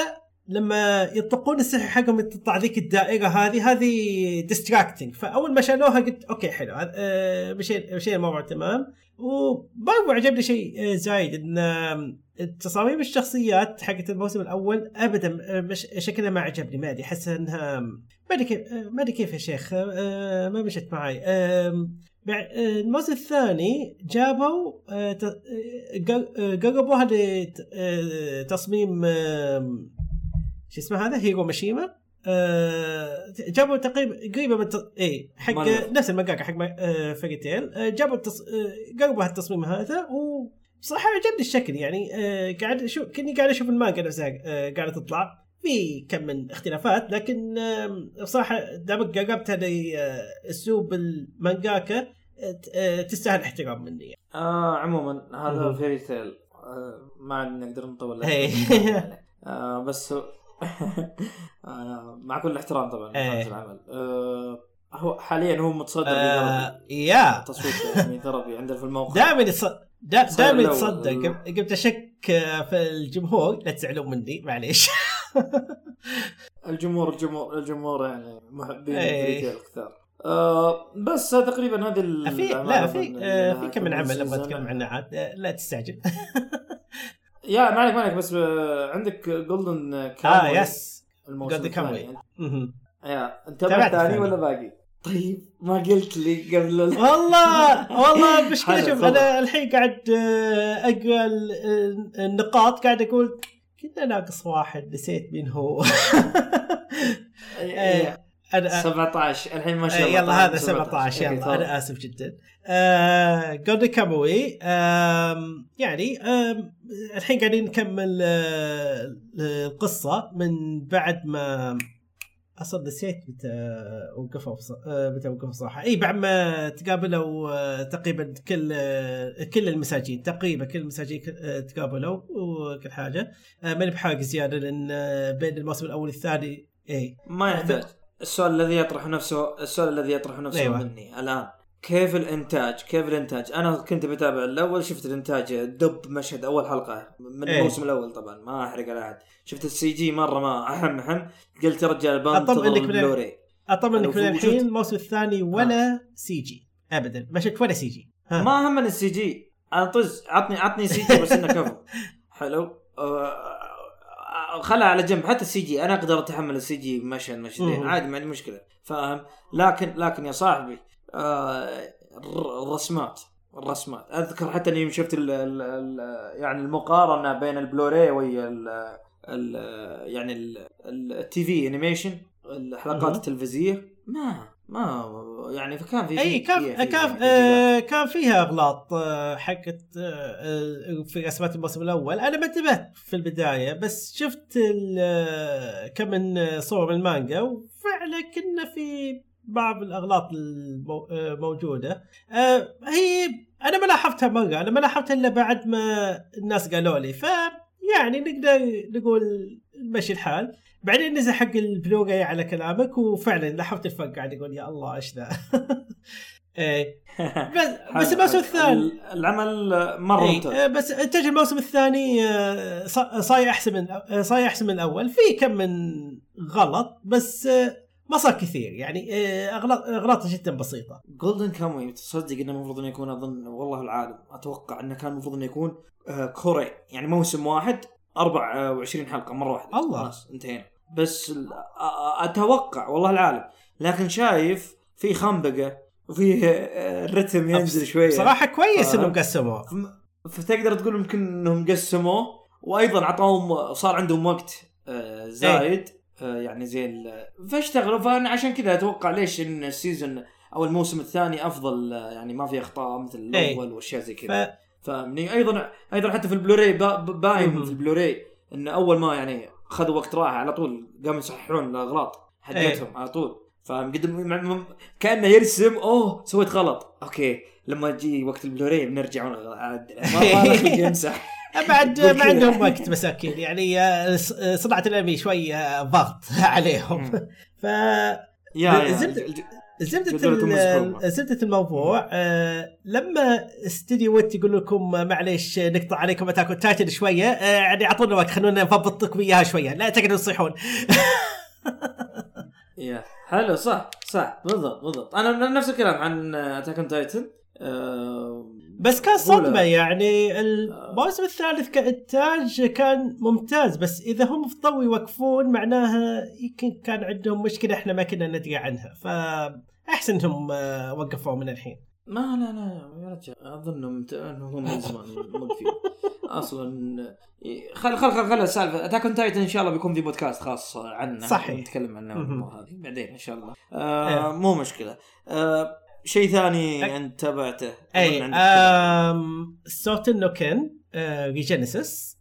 لما يطلقون السحر حقهم تطلع ذيك الدائرة هذه هذه distracting فأول ما شالوها قلت okay حلو آه، مشينا مشينا الموضوع تمام. وبرضو عجبني شيء آه، زايد إن آم، تصاميم الشخصيات حقت الموسم الأول ابدا آه، مش شكلها ما عجبني ما أدري احس إنها ما أدري كيف آه، ما أدري كيف يا شيخ آه، ما مشت معي آه، الموسم الثاني جابوا آه، آه، قر- آه، قربوها لتصميم شو اسمه هذا هيرو ماشيما آه، جابوا تقريبا قريبه من الت- اي حق. نفس المانجاكا حق آه، Fairy Tail آه، جابوا التص... آه، قربوا هالتصميم هذا وبصراحه عجبني الشكل يعني آه، قاعد أشوف كني قاعد أشوف المانجا نفسها آه، قاعدة تطلع في كم من اختلافات لكن بصراحه دامك قربتها لاسلوب المانجاكا آه، آه، تستاهل احترام مني. يعني. آه عموما هذا مهم. Fairy Tail آه ما عاد نقدر نطول. آه بس هو- آه مع كل الاحترام طبعا العمل. آه هو حاليا هو متصدر آه، yeah. تصويت يعني Therapy عندنا في الموقع. دائما دائما يتصدر. قمت أشك في الجمهور لا تزعلون مني معليش. الجمهور الجمهور الجمهور يعني محبين إيه. Fairy Tail كثار آه بس تقريبا هذه في لا في آه، في كم من عمل أبغى. أتكلم عنه عاد آه، لا تستعجل yeah ما عليك ما عليك بس آه، عندك Golden آه yes Golden. Kamuy. يا انت ثاني. ولا باقي؟ طيب ما قلت لي قبل ال- والله والله المشكلة شوف. أنا الحين قاعد آه، أقرأ ال- ال- النقاط قاعد أقول كنا ناقص واحد نسيت مين هو إيه، أنا 17 الحين ما شاء آه، الله يلا هذا 17. 17 إيه، يلا. أنا آسف جدا آه جولدن كاموي آم، يعني آم الحين قاعدين نكمل آه القصة من بعد ما أصلا نسيت متى وقفوا آه، متى وقفوا صراحة. إي بعد ما تقابلوا آه، تقريبا كل آه، كل المساجين تقريبا كل المساجين تقابلوا وكل حاجة. ماني بحاجة زيادة لأن بين الموسم الأول والثاني إي. ما يحتاج. السؤال الذي يطرح نفسه السؤال الذي يطرح نفسه أيوة. مني الآن. كيف الإنتاج؟ كيف الإنتاج؟ أنا كنت بتابع الأول شفت الإنتاج دب مشهد أول حلقة. من إيه. الموسم الأول طبعا ما أحرق على أحد. شفت ال CG مرة ما احم احم قلت يا رجال أطمئنك بنتظر من- البلوري اطمنك من الحين الموسم الثاني ولا سي جي ابدا. ما شفت ولا سي جي ها. ما همني السي جي أنا طز عطني عطني سي جي بس إنه كفو حلو. آه، خلها على جنب. حتى السي جي أنا أقدر أتحمل السي جي مشهد مشهدين. عادي ما عندي مشكلة. فاهم؟ لكن لكن يا صاحبي آه، الر- الرسمات الرسمات. أذكر حتى إني شفت ال ال ال يعني المقارنة بين البلوراي ويا ال ال يعني ال- ال- التي في animation الحلقات. التلفزيونيه ما ما يعني فكان في إي كان في- في- كان في- آه كان فيها أغلاط آه حقت آه آه، في رسمات الموسم الأول. أنا ما انتبهت في البداية بس شفت آه، كم من آه، صور من المانجا وفعلا كنا في بعض الأغلاط المو- آه، آه هي أنا ما لاحظتها مرة أنا ما لاحظتها إلا بعد ما الناس قالوا لي. ف يعني نقدر نقول مشي الحال. بعدين نزل حق البلوراي على كلامك وفعلا لاحظت الفرق قاعد يقول يا الله إيش ذا؟ إيه. بس بس الموسم. الثاني ال- العمل مرة إيه، ممتاز. آه، بس انتاج الموسم الثاني آه، صا- صاير أحسن من صاير أحسن من الأول. في كم من غلط بس ما صار كثير يعني آه، اغلاط اغلاط جدا بسيطة. جولدن كاموي تصدق إنه المفروض إنه يكون أظن والله العالم أتوقع إنه كان المفروض إنه يكون آه، كوري. يعني موسم واحد 24 حلقة مرة واحدة. الله. خلاص انتهينا. بس أ- أتوقع والله العالم لكن شايف في خنبقة وفي آه، الرتم ينزل شوية. صراحة كويس آه. إنهم قسموه. فتقدر تقول يمكن إنهم قسموه وأيضا عطاهم صار عندهم وقت آه، زايد. آه، يعني زي فاشتغلوا فأنا عشان كذا أتوقع ليش إن ال season أو الموسم الثاني أفضل آه، يعني ما في أخطاء مثل إيه. الأول واشياء زي ف... كذا فاهمني أيضا أيضا حتى في البلوراي باين. في البلوراي إن أول ما يعني خذوا وقت راحة على طول قاموا يصححون الأغلاط حقتهم على طول. فاهم قد م- م- كأنه يرسم أوه سويت غلط. okay لما يجي وقت البلوراي بنرجع ونعدل ما يمسح بعد ما. عندهم وقت مساكين يعني آه، ص- صناعه الأنمي شوي آه، ضغط عليهم. ف زبدة- زبدة الموضوع آه لما استديو Wit يقول لكم آه، معليش آه، نقطع عليكم Attack Titan شوية آه يعني أعطونا وقت خلونا نضبط لكم إياها شوية. لا تقعدوا تصيحون. يا حلو صح صح بالضبط بالضبط. أنا نفس الكلام عن Attack on Titan. بس كان. صدمة يعني الموسم الثالث كإنتاج كان ممتاز بس إذا هم فضلوا يوقفون معناها يمكن كان عندهم مشكلة إحنا ما كنا ندري عنها. فأحسن إنهم آه، وقفوا من الحين. ما لا لا يا رجال اظنهم إنهم من زمان موقفين أصلا خل خل خل خل السالفة. Attack on Titan إن شاء الله بيكون في بودكاست خاص عنه. صحيح. نتكلم عنه هذه بعدين إن شاء الله. آه إيه. مو مشكلة. آه شيء ثاني. أنت تابعته أي. آم Souten no Ken Regenesis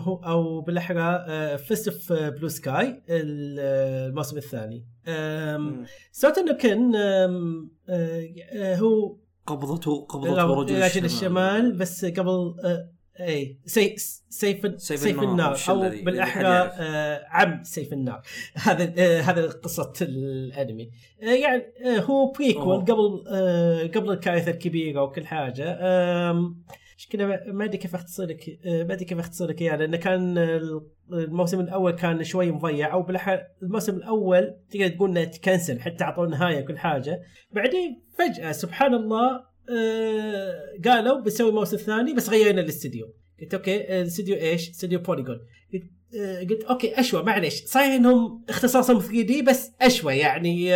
هو أو بالأحرى Fist of Blue Sky الموسم الثاني. Souten no Ken آم، آه، آه، هو قبضته قبضته رجل, رجل الشمال بس قبل آه، إي سي سيف سيف سيف, النار، النار. أو بالاحرى. آه، عم سيف النار. هذا آه، هذا قصة الأنمي. آه، يعني آه، هو prequel. قبل آه، قبل الكارثة الكبيرة وكل حاجة. كذا ما- ما أدري كيف اختصر لك آه، ما أدري كيف اختصر لك اياه لأنه كان آه، الموسم الأول كان شوي مضيع أو بالاحرى الموسم الأول تقدر تقول إنه تكنسل حتى اعطوا نهاية وكل حاجة. بعدين فجأة سبحان الله آه، قالوا بنسوي موسم ثاني بس غيرنا الاستديو. قلت okay آه، الاستديو إيش؟ استديو Polygon قلت آه، قلت okay أشوى معليش. صحيح إنهم اختصاصهم 3D بس أشوى يعني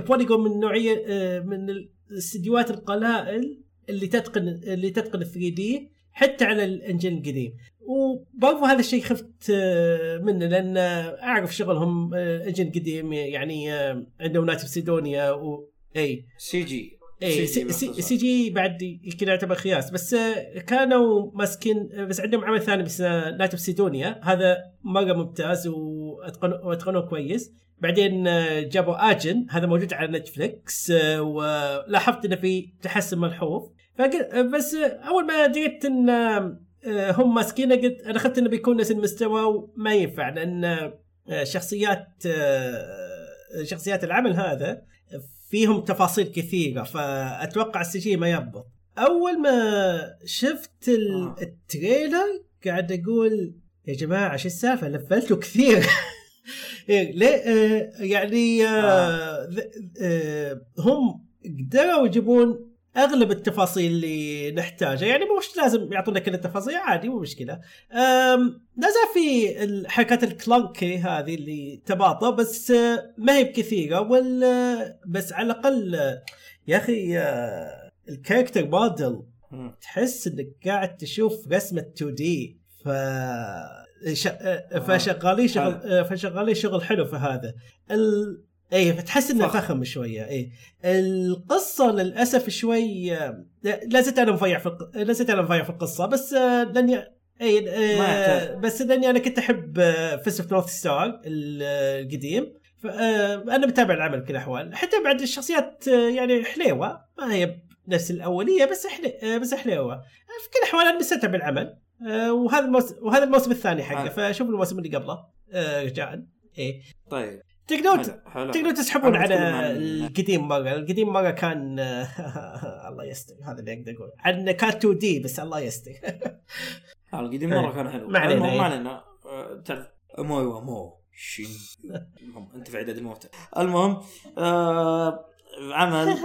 Polygon من نوعية من الاستديوهات القلائل اللي تتقن اللي تتقن 3D حتى على ال engine القديم. وبرضو هذا الشيء خفت منه لأن أعرف شغلهم engine قديم يعني عندهم Knights of Sidonia و إي. CG. اي سي جي سي, سي, باختصار. سي جي بعد يمكن يعتبر خياس. بس آه، كانوا ماسكين آه، بس عندهم عمل ثاني بس Knights of Sidonia هذا مرة ممتاز واتقنوا وأتقنوه كويس. بعدين آه، جابوا Ajin. هذا موجود على Netflix آه، ولاحظت إنه في تحسن ملحوظ آه، بس آه، أول ما دريت إن آه، آه، هم ماسكينه قلت أنا أخذت إنه بيكون نفس المستوى وما ينفع لأن آه، شخصيات آه، شخصيات العمل هذا فيهم تفاصيل كثيرة فأتوقع ال CG ما يضبط أول ما شفت آه. ال trailer قاعد أقول يا جماعة شو السالفة؟ لفلتوا كثير. إيه، ليه؟ آه، يعني آه، هم قدروا يجيبون أغلب التفاصيل اللي نحتاجها يعني مش لازم يعطونا كل التفاصيل عادي مو مشكلة. لا زال في الحركات ال clunky هذه اللي تباطأ بس آه، ما هي بكثيرة ولا بس على الأقل آه، يا أخي آه، ال character model. تحس إنك قاعد تشوف رسمة 2D ف ش... فشغالين شغل آه، فشغالين شغل حلو في هذا. ال... اي فتحس إنه فخم. شوية. اي القصة للأسف شوي آه، لا زلت أنا مضيع في الق... لا زلت أنا مضيع في القصة بس آه، لاني اي آه،. بس لاني أنا كنت أحب Fist of North Star القديم. فانا متابع العمل بكل الأحوال. حتى بعد الشخصيات آه، يعني حليوة. ما هي نفس الأولية بس حلي... آه، بس حليوة. في كل الأحوال أنا مستمتع بالعمل. آه، وهذا الموسم وهذا الموسم الثاني حقه. فشوف الموسم اللي قبله. آه، رجاء إيه. طيب. تقدرون تقدرون تسحبون على القديم مرة. القديم مرة كان الله يستر هذا اللي أقدر أقول عن كان 2 دي بس الله يستر. القديم مرة كان حلو. ما علينا، المهم، إيه. ما علينا. آه، تعرف مو أيوه مو شين. المهم أنت في عدد الموتى المهم آه عمل.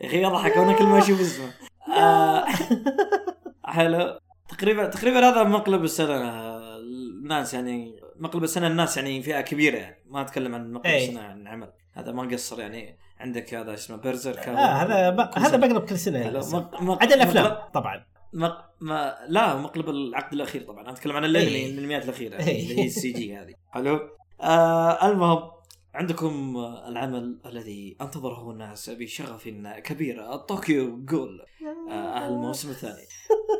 يا أخي يضحك وأنا كل ما أشوف اسمه آه حلو. تقريبا تقريبا هذا مقلب السنة. الناس يعني مقلب السنة الناس يعني فئة كبيرة يعني. ما أتكلم عن مقلب أي. السنة عن عمل هذا ما قصر يعني. عندك هذا اسمه بيرزر آه هذا ب... هذا بقلب كل سنة مق- عدا الأفلام مقلب- طبعا. مق... ما لا مقلب العقد الأخير طبعا. أنا أتكلم عن الأنمي إيه. الانميات الأخيرة. إيه. اللي هي ال CG هذه. حلو؟ آه المهم عندكم العمل الذي أنتظره الناس بشغف كبير. Tokyo Ghoul. آه أهل الموسم الثاني.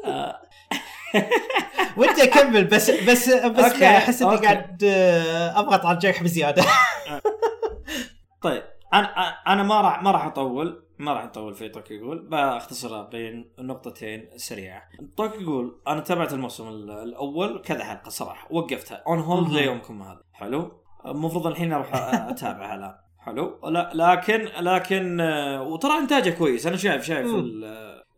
آه ودي أكمل بس بس بس لا أحس إني. قاعد آه، أضغط على الجرح بزيادة. طيب أنا أنا ما راح ما راح أطول ما راح أطول في Tokyo Ghoul بختصرها بين نقطتين سريعة. Tokyo Ghoul أنا تابعت الموسم ال- الأول كذا حلقة صراحة وقفتها. on hold. ليومكم هذا. حلو؟ المفروض الحين أروح أتابعها الآن. حلو؟ لا لكن لكن آه، وترى إنتاجه كويس. أنا شايف شايف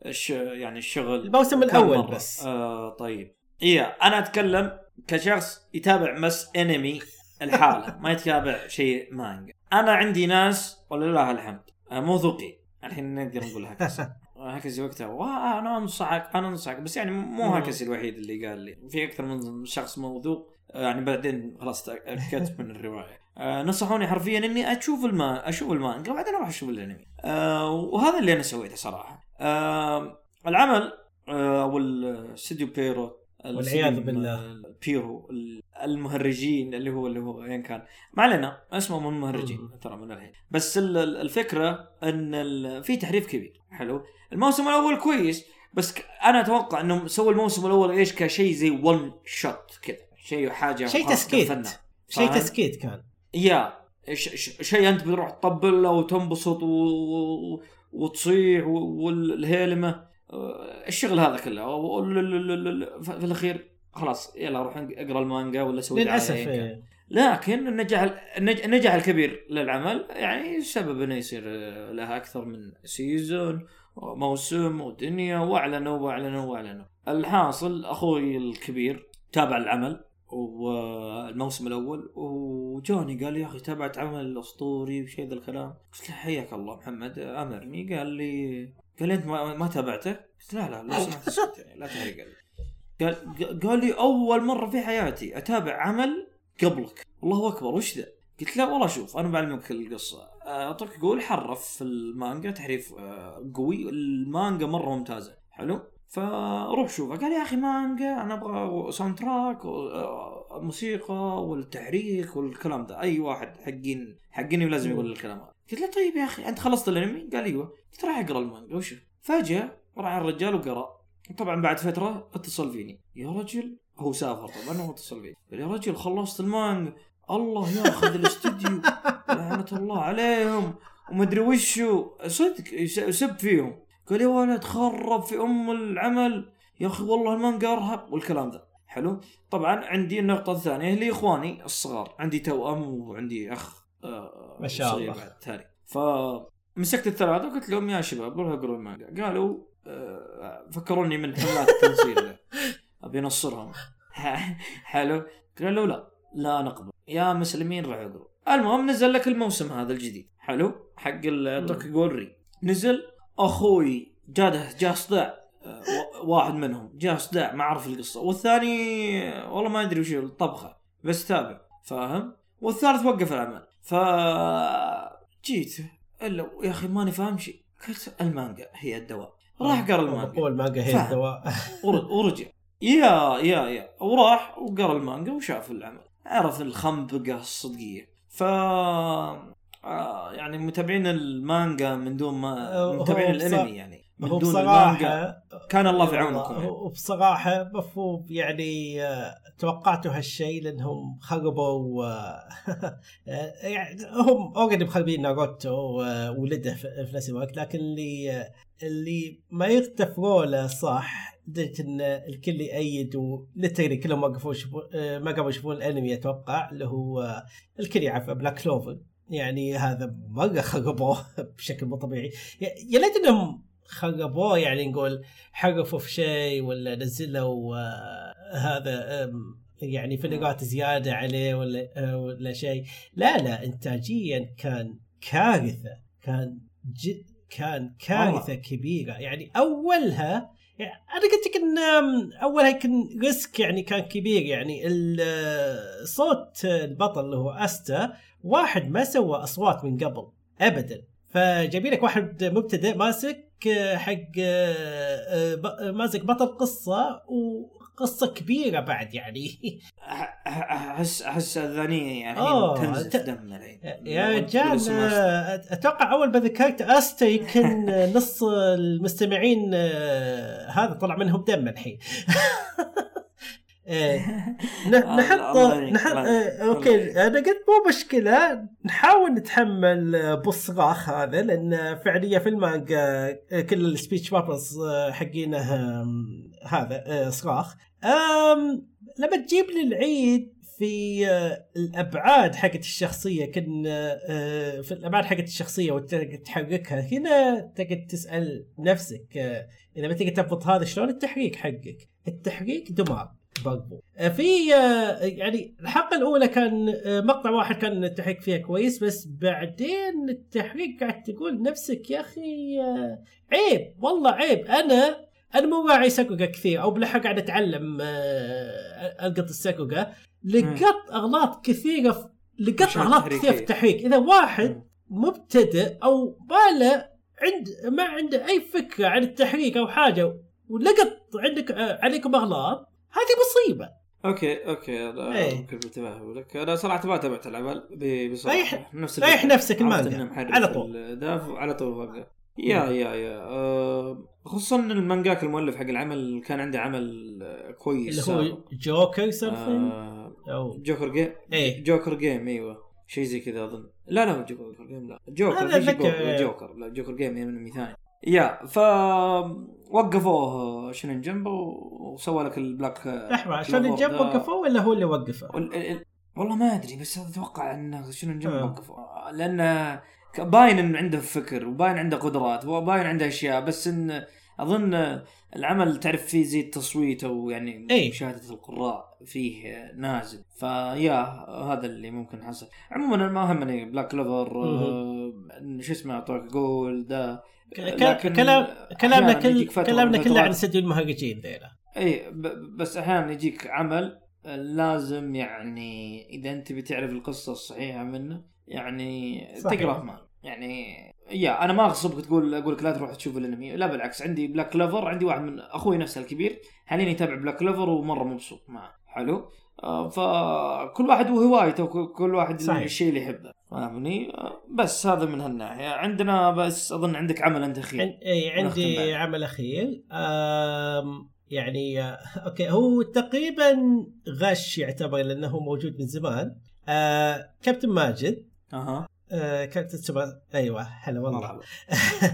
الش يعني الشغل الموسم الأول مرة. بس. آه طيب. إيه أنا أتكلم كشخص يتابع بس انمي لحاله ما يتابع شيء مانجا أنا عندي ناس ولله الحمد. آه موثوقين الحين نقدر نقول هكذا هكذا وقتها "واه، أنا أنصحك أنا أنصحك. بس يعني مو. هكذا الوحيد اللي قال لي. في أكثر من شخص موثوق آه، يعني بعدين خلاص تاكدت من الرواية. آه نصحوني حرفيا إني أشوف الما أشوف المانجا وبعدين أروح أشوف الانمي. آه وهذا اللي أنا سويته صراحة. العمل آه أو الاستوديو بيرو والعياذ بالله. ال- بيرو ال- المهرجين اللي هو اللي هو ايا كان ما علينا اسمهم المهرجين مم. ترى من الحين بس ال- ال- الفكرة إن في تحريف كبير حلو الموسم الأول كويس بس أنا أتوقع انهم سووا الموسم الأول إيش كشيء زي one shot كذا شيء حاجة شيء تسكيت. شيء؟ تسكيت كان يا شيء أنت بتروح تطبل أو تنبسط و... وتصيح والهيلمة آه، الشغل هذا كله في الأخير خلاص يلا روح أقرأ المانجا ولا سوي للأسف. إيه. لكن النجاح النج- النجاح الكبير للعمل يعني سبب إنه يصير آه، لها أكثر من season وموسم ودنيا وأعلنوا وأعلنوا وأعلنوا الحاصل أخوي الكبير تابع العمل والموسم الأول وجاني قال يا أخي تابعت عمل أسطوري وشيء ذا الكلام. قلت له حياك الله محمد أمرني. قال لي قال لي أنت ما, ما تابعته؟ قلت لا لا لو سمحت لا تحرق. قال قال لي أول مرة في حياتي أتابع عمل قبلك. الله أكبر وش ذا؟ قلت لا والله شوف أنا بعلمك القصة. اعطيك يقول حرف في المانجا تحريف آه، قوي. المانجا مرة ممتازة. حلو؟ فروح شوفها قال يا أخي مانجا أنا أبغى soundtrack آه، موسيقى والتحريك والكلام ده. أي واحد حقين حقيني ولازم يقول الكلام هذا. قلت له طيب يا أخي أنت خلصت الأنمي؟ قال أيوه. قلت راح أقرأ المانجا. وشو فجأة راح الرجال وقرأ. طبعا بعد فترة اتصل فيني. يا رجل هو سافر طبعا هو اتصل فيني. قال يا رجل خلصت المانجا. الله ياخذ الاستديو لعنة الله عليهم. ومدري وشو. صدق يس- يسب فيهم. قال يا ولد خرب في أم العمل. يا أخي والله المانجا ارهب والكلام ذا. حلو؟ طبعا عندي النقطة الثانية اللي إخواني الصغار. عندي توأم وعندي أخ آه، ما شاء الله. ثاني. فمسكت الثلاثة وقلت لهم يا شباب روحوا اقروا المانجا. قالوا آه، فكروني من حملات التنصير أبي انصرهم حلو؟ قالوا لا لا نقبل. يا مسلمين راح يقروا المهم نزل لك الموسم هذا الجديد. حلو؟ حق التوكيو غول ري نزل أخوي جاده جاء صداع آه، واحد منهم جاء صداع ما عرف القصة. والثاني والله ما أدري وش الطبخة بس تابع. فاهم؟ والثالث وقف العمل ف جيت الا يا أخي ماني فاهم شيء. قلت المانجا هي الدواء. راح قرأ المانجا. هو المانجا هي. الدواء. ور- ورجع. يا يا يا. وراح وقرأ المانجا وشاف العمل عرف الخنبقة الصدقية. ف آه، يعني متابعين المانجا من دون ما هو متابعين الانمي يعني من هو دون المانجا بصراحه كان الله في عونكم يعني. وبصراحه مفهوم يعني آه، توقعتوا هالشيء لأنهم خربوا آه، يعني هم already مخربين ناروتو آه، ولده في نفس الوقت لكن اللي آه، اللي ما يغتفروا له صح لدرجة إن الكل يأيد و literally كلهم وقفوا آه، ما قاموا يشوفون الأنمي أتوقع اللي هو آه، الكل يعرف بلاك كلوفر يعني هذا مره خربوه بشكل مو طبيعي. يا- ليت إنهم خربوه يعني نقول حرفوا في شيء ولا نزلوا آه، هذا يعني فلقات زيادة عليه ولا آه، ولا شيء. لا لا انتاجيا كان كارثة كان جد كان كارثة كبيرة. يعني أولها يعني أنا قلت لك إن أولها كان ريسك يعني كان كبير. يعني آه، صوت البطل اللي هو استا واحد ما سوى أصوات من قبل ابدا. فجايبين لك واحد مبتدئ ماسك آه، حق آه، آه، ماسك بطل قصة وقصة كبيرة بعد يعني. أحس أحس اذانيه يعني الحين. أنت- دم يا رجال أتوقع أول ما ذكرت استا يمكن نص المستمعين هذا طلع منهم دم الحين. آه، الله- نحط نحط. آه، okay. أنا قلت مو مشكلة. نحاول نتحمل آه، بالصراخ هذا لأن فعليا في المانجا آه، كل ال speech bubbles حقينه آم، هذا آه، صراخ لما تجيب لي العيد في آه، الأبعاد حقت الشخصية كنا آه، في الأبعاد حقت الشخصية وتحركها هنا تقعد تسأل نفسك آه، إذا بتقدر تضبط هذا شلون التحريك حقك؟ التحريك دمار برضو آه، في آه، يعني الحلقة الأولى كان آه، مقطع واحد كان التحريك فيها كويس بس بعدين التحريك قاعد تقول نفسك يا أخي عيب والله عيب. أنا أنا مو واعي سكوكا كثير أو بالاحرى قاعد أتعلم ألقط السكوكا لقط أغلاط كثيرة في لقط أغلاط كثيرة في. التحريك إذا واحد. مبتدئ أو باله عند ما عنده أي فكرة عن التحريك أو حاجة ولقط عندك عليكم أغلاط هذه مصيبة. أوكي أوكي أنا إيه. ممكن بتفهم لك. أنا صراحة ما تابعت العمل. بصراحة ريح- نفس ريح. نفسك المانجا. على طول. الداف على طول وقع يا يا يا. أه خصوصا إن المانجاك المؤلف حق العمل كان عنده عمل كويس. اللي هو. جوكر سمثينج آه جوكر جيم إيه. جوكر جيم إيوه. شيء زي كذا أظن. لا لا جوكر جيم لا. جوكر. جوكر, جوكر لا جوكر جيم من انمي ثاني يا ف وقفوه شنن جنب وسوى لك البلاك لحظة كلوفر الجنب ده. وقفوه ولا هو اللي وقفه؟ وال- ال- ال- والله ما أدري بس أتوقع انه شنو جنب آه. وقفوا لأن باين انه عنده فكر وباين عنده قدرات وباين عنده أشياء بس إن أظن العمل تعرف فيه زي التصويت أو يعني إيه. مشاهدة القراء فيه نازل فيا هذا اللي ممكن حصل عموما ما همني بلاك كلوفر آه شو اسمه توكيو غول ده لكن كلام كلامنا كل كلامنا من كله عن استديو المهرجين ذيلا. إي بس أحيانا يجيك عمل لازم يعني إذا أنت بتعرف القصة الصحيحة منه يعني. تقرأ مان يعني يا أنا ما أغصبك تقول أقول لك لا تروح تشوف الأنمي. لا بالعكس عندي بلاك كلوفر عندي واحد من أخوي نفسه الكبير حاليا يتابع بلاك كلوفر ومرة مبسوط معه. حلو؟ آه، فكل واحد وهوايته وكل كل واحد. الشيء اللي يحبه. فاهمني؟ بس هذا من هالناحية. عندنا بس أظن عندك عمل أنت أخير. إي عندي. عمل أخير. يعني okay هو تقريبا غش يعتبر لأنه هو موجود من زمان. آه كابتن ماجد. أها. آه كابتن تسوباسا أيوه هلا والله.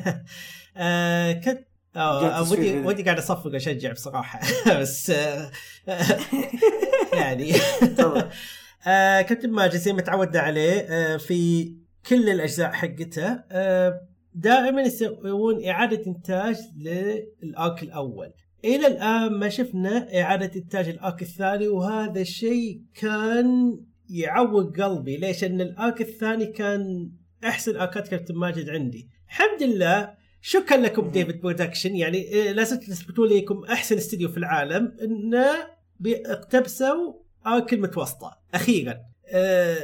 آه كنت آه ودي. ودي قاعد أصفق وأشجع بصراحة. بس آه يعني. آه كابتن ماجد زي ما تعودنا عليه آه في كل الأجزاء حقته. آه دائما يسوون إعادة إنتاج لل arc الأول. إلى الآن ما شفنا إعادة إنتاج ال arc الثاني وهذا الشيء كان يعور قلبي. ليش؟ ان ال arc الثاني كان أحسن آركات كابتن ماجد عندي. الحمد لله شكرا لكم. ديفيد برودكشن. يعني لازم تثبتوا لي أحسن استديو في العالم. إنه بي- اقتبسوا arc المتوسطه أخيرا آه،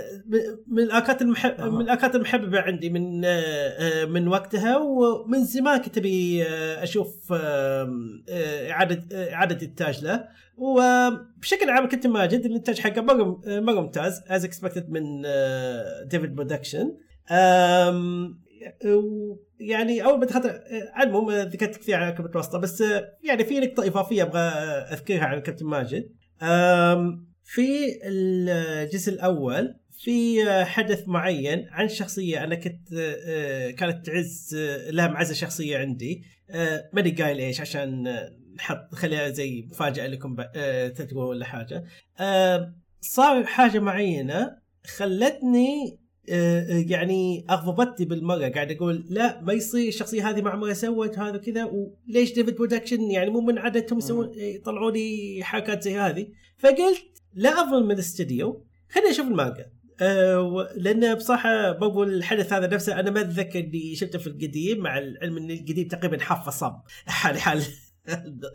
من الاركات المحب... من الاركات المحببة عندي من آه، آه، من وقتها ومن زمان كنت أبي آه، أشوف آه، آه، اعاده آه، اعاده انتاج له. وبشكل عام كابتن ماجد الإنتاج حقه مرة آه، مرة ممتاز as expected من آه، ديفيد برودكشن يعني أول ما دخلت آه، على المهم آه، ذكرت كثير عن كلمة وسطى بس آه، يعني في نقطة إضافية أبغى آه، أذكرها عن كابتن ماجد. في الجزء الأول في حدث معين عن شخصية أنا كنت آه، كانت تعز آه، لها معزة شخصية عندي. آه، ماني قايل إيش عشان نحط خليها زي مفاجأة لكم تدرون ولا حاجة. صار حاجة معينة خلتني يعني أغضبتني بالمرة. قاعد أقول لا ما يصير الشخصية هذه معموله سوت هذا كذا وليش ديفيد برودكشن يعني مو من عادتهم يسوون يطلعوا لي حركات زي هذه؟ فقلت لا اظلم من الاستديو. خليني أشوف المانجا. أه لأن بصراحة برضو الحدث هذا نفسه أنا ما أتذكر إني شفته في القديم مع العلم إن القديم تقريبا حافه صب حال حال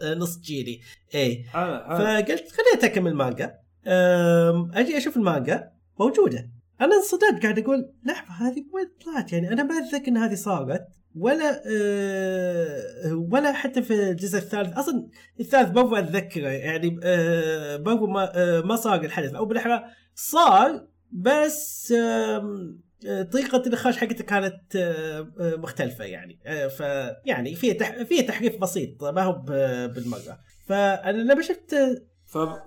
نص جيلي إيه. حلو حلو فقلت خليني اكمل مانجا أم، أجي أشوف المانجا. موجودة. أنا انصدمت قاعد أقول لحظة هذه وين طلعت؟ يعني أنا ما أتذكر إن هذه صارت ولا أه ولا حتى في الجزء الثالث. أصلا الثالث برضو أتذكره يعني أه برضو ما أه ما صار الحدث. أو بالأحرى صار بس آه، طريقة النقاش حقته كانت آه، آه، مختلفة يعني. فيعني في تح... في تحريف بسيط ما هو ب- بالمرة. فأنا لما شفت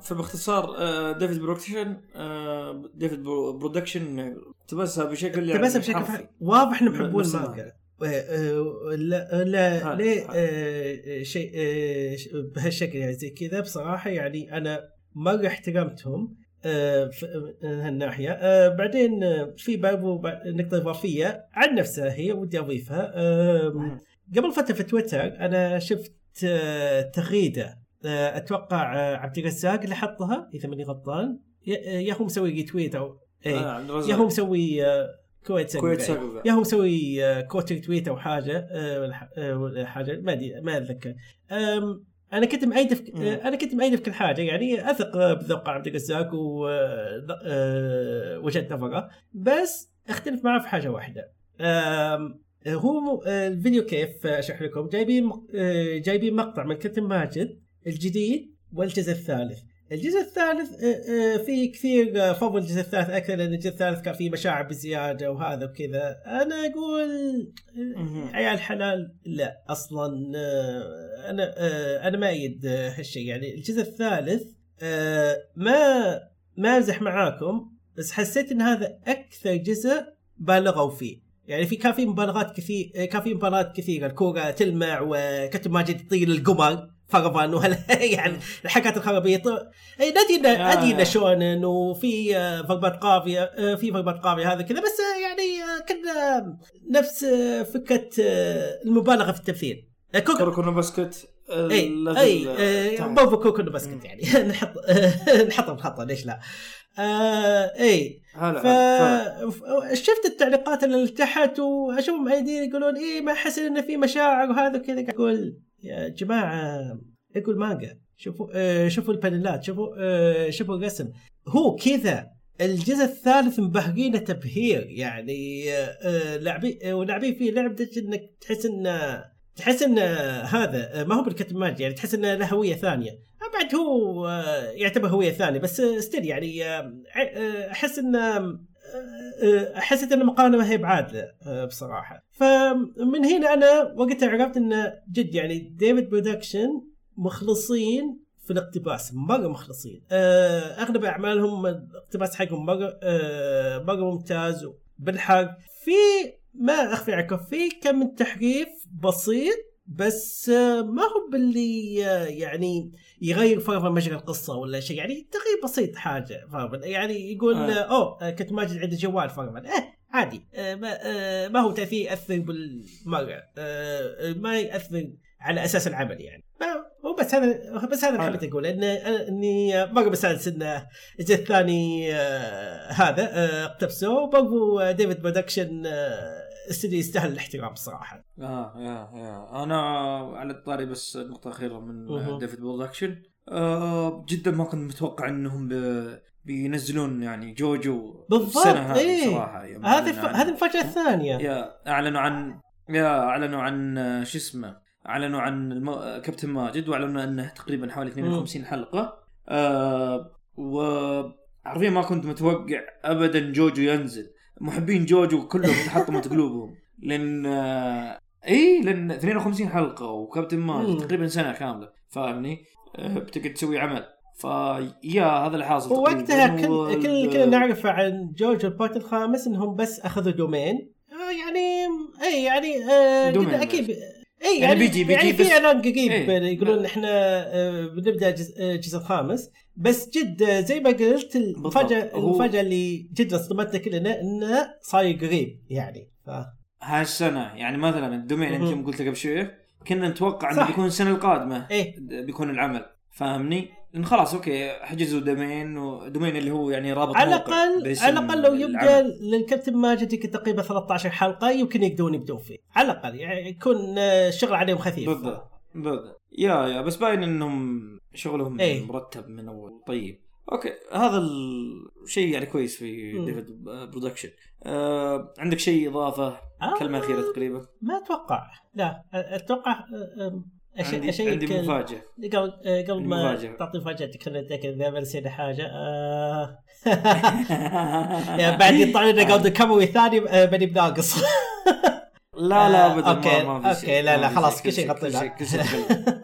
فباختصار ديفيد بروكشن آه، ديفيد برو- برودكشن اقتبسها بشكل يعني تبسم بشكل. واضح انهم يحبون المانجا. لا لا ها- ليه ها. آه، شيء آه، ش- بهالشكل يعني زي كذا. بصراحة يعني أنا مره احترمتهم آه، من هالناحية. آه، بعدين آه، في برضو نقطة إضافية عن نفسها هي ودي أضيفها. قبل فترة في تويتر أنا شفت آه، تغريدة آه، أتوقع آه، عبد الرزاق اللي حطها إذا ماني غلطان. آه، يا هو مسوي ريتويت أو اي آه،. يا هو مسوي آه، quote tweet. سقف. يا هو مسوي آه، quote retweet أو حاجة آه، ولا آه، حاجة ما أدري ما أتذكر. أنا كنت مأيد في أنا كنت مأيد في كل حاجة يعني أثق بذوق عبد الرزاق ووجهه نظره بس أختلف معاه في حاجة واحدة. هو الفيديو كيف أشرح لكم. جايبين جايبين مقطع من كابتن ماجد الجديد والجزء الثالث. الجزء الثالث آه، آه، فيه كثير آه، فضل الجزء الثالث أكثر لأن الجزء الثالث كان فيه مشاعر بزيادة وهذا وكذا. أنا أقول. عيال حلال لا أصلا أنا أنا ما أيد هالشيء. يعني الجزء الثالث ما ما امزح معاكم بس حسيت إن هذا أكثر جزء بالغوا فيه. يعني في كان في مبالغات كثير كان في مبالغات كثيرة الكورة تلمع وكابتن ماجد يطير القمر فرضا وهل يعني الحركات الخرابية ط- اي ندري انه آه. انه شونن وفي آه، ضربات قاضيه آه، في ضربات قاضيه هذا كذا بس آه، يعني آه، كنا نفس آه، فكرة آه، المبالغة في التمثيل آه، كوكو بسكت اي اي آه،. برضو كوكو. بسكت يعني نحط نحطه بخطه ليش لا؟ آه اي هلا هلا. ف شفت التعليقات اللي تحت وأشوفهم مؤيدين يقولون إيه ما حسن انه في مشاعر وهذا وكذا أقول يا جماعة أقول مانجا شوفوا آه شوفوا البانلات شوفوا آه شوفوا الرسم. هو كذا الجزء الثالث مبهرينه تبهير يعني آه، آه لاعبين آه، ولاعبين فيه لعبه إنك تحس إنه تحس ان هذا آه، ما هو بالكابتن ماجد يعني تحس إنه له هوية ثانية. بعد هو يعتبر هوية ثانية بس still يعني أحس ان آه، حسيت إن المقارنة ما هي بعادله آه، بصراحة. فمن هنا أنا وقتها عرفت إن جد يعني David Production مخلصين في الاقتباس مره مخلصين. آه، أغلب أعمالهم الاقتباس حقهم مره آه، مره ممتاز بالحرف في ما أخفي عليكم في كم من تحريف بسيط بس آه، ما هو باللي آه، يعني يغير فرضا مجرى القصة ولا شيء يعني تغيير بسيط حاجة فرضا يعني يقول آه. آه. أوه آه، كنت ماجد عنده جوال فرضا آه عادي آه ما, آه ما هو تأثير يأثر بالمرة آه ما يأثر على أساس العمل يعني هو بس هذا بس هذا اللي حلو. حبيت أقول إن أنا- إني مرة مستانس ان الجزء الثاني آه هذا آه اقتبسوه وبرضو David Production آه استديو يستاهل الاحترام الصراحه آه yeah yeah أنا على الطاري بس نقطة أخيرة من. David Production آه جدا ما كنت متوقع إنهم ب... بينزلون يعني جوجو بالضبط، السنة هذه إيه. صراحة. يوم هذه ف... هذه المفاجأة الثانية. yeah أعلنوا عن yeah أعلنوا عن آه، شو اسمه أعلنوا عن الم... آه، كابتن ماجد وأعلنوا أنه تقريبا حوالي 52 حلقة. آه و حرفيا ما كنت متوقع ابدا جوجو ينزل. محبين جوجو كلهم تحطموا قلوبهم لأن آه، إي لأن 52 حلقة وكابتن ماجد. تقريبا سنة كاملة فاهمني؟ آه، بتقعد تسوي عمل. ف yeah هذا اللي حاصل ووقتها تقريباً. كل كل كنا نعرف عن جوجو ال part الخامس إنهم بس أخذوا domain. آه يعني إي يعني آه أكيد اي يعني يعني, بيجي- بيجي يعني بس- في إعلان قريب إيه. يقولون إحنا آه بنبدأ الجزء آه، الخامس بس جد آه، زي ما قلت المفاجاه المفاجأة اللي جد صدمتنا كلنا إنه صاير قريب يعني ف... هالسنة يعني مثلا ال domain مهم. انت قلت قبل شوية كنا نتوقع إنه. بيكون السنة القادمة إيه بيكون العمل فاهمني؟ لأن خلاص أوكي حجزوا domain و domain اللي هو يعني رابط على الاقل على الأقل لو يبقى. للكابتن ماجد يمكن تقريبا 13 حلقة يمكن يقدرون يبدون فيه. على الأقل يعني يكون آه، الشغل عليهم خفيف. بالضبط بالضبط. yeah yeah بس باين إنهم شغلهم إيه. مرتب من أول. طيب أوكي هذا الشيء يعني كويس في. David Production آه عندك شيء إضافة؟ آه، كلمة أخيرة تقريبا. ما أتوقع. لا أتوقع أش- عندي, اشيك عندي مفاجأة قبل آه، قبل ما. تعطي مفاجاتك خلينا نتاكد إذا ما نسينا حاجة آه. يعني بعد يطلع لنا Golden Kamuy ثاني آه، بني بناقص لا لا آه، ابدا أوكي، ما, ما في شيء أوكي، لا، لا، خلاص، كل شيء. شيء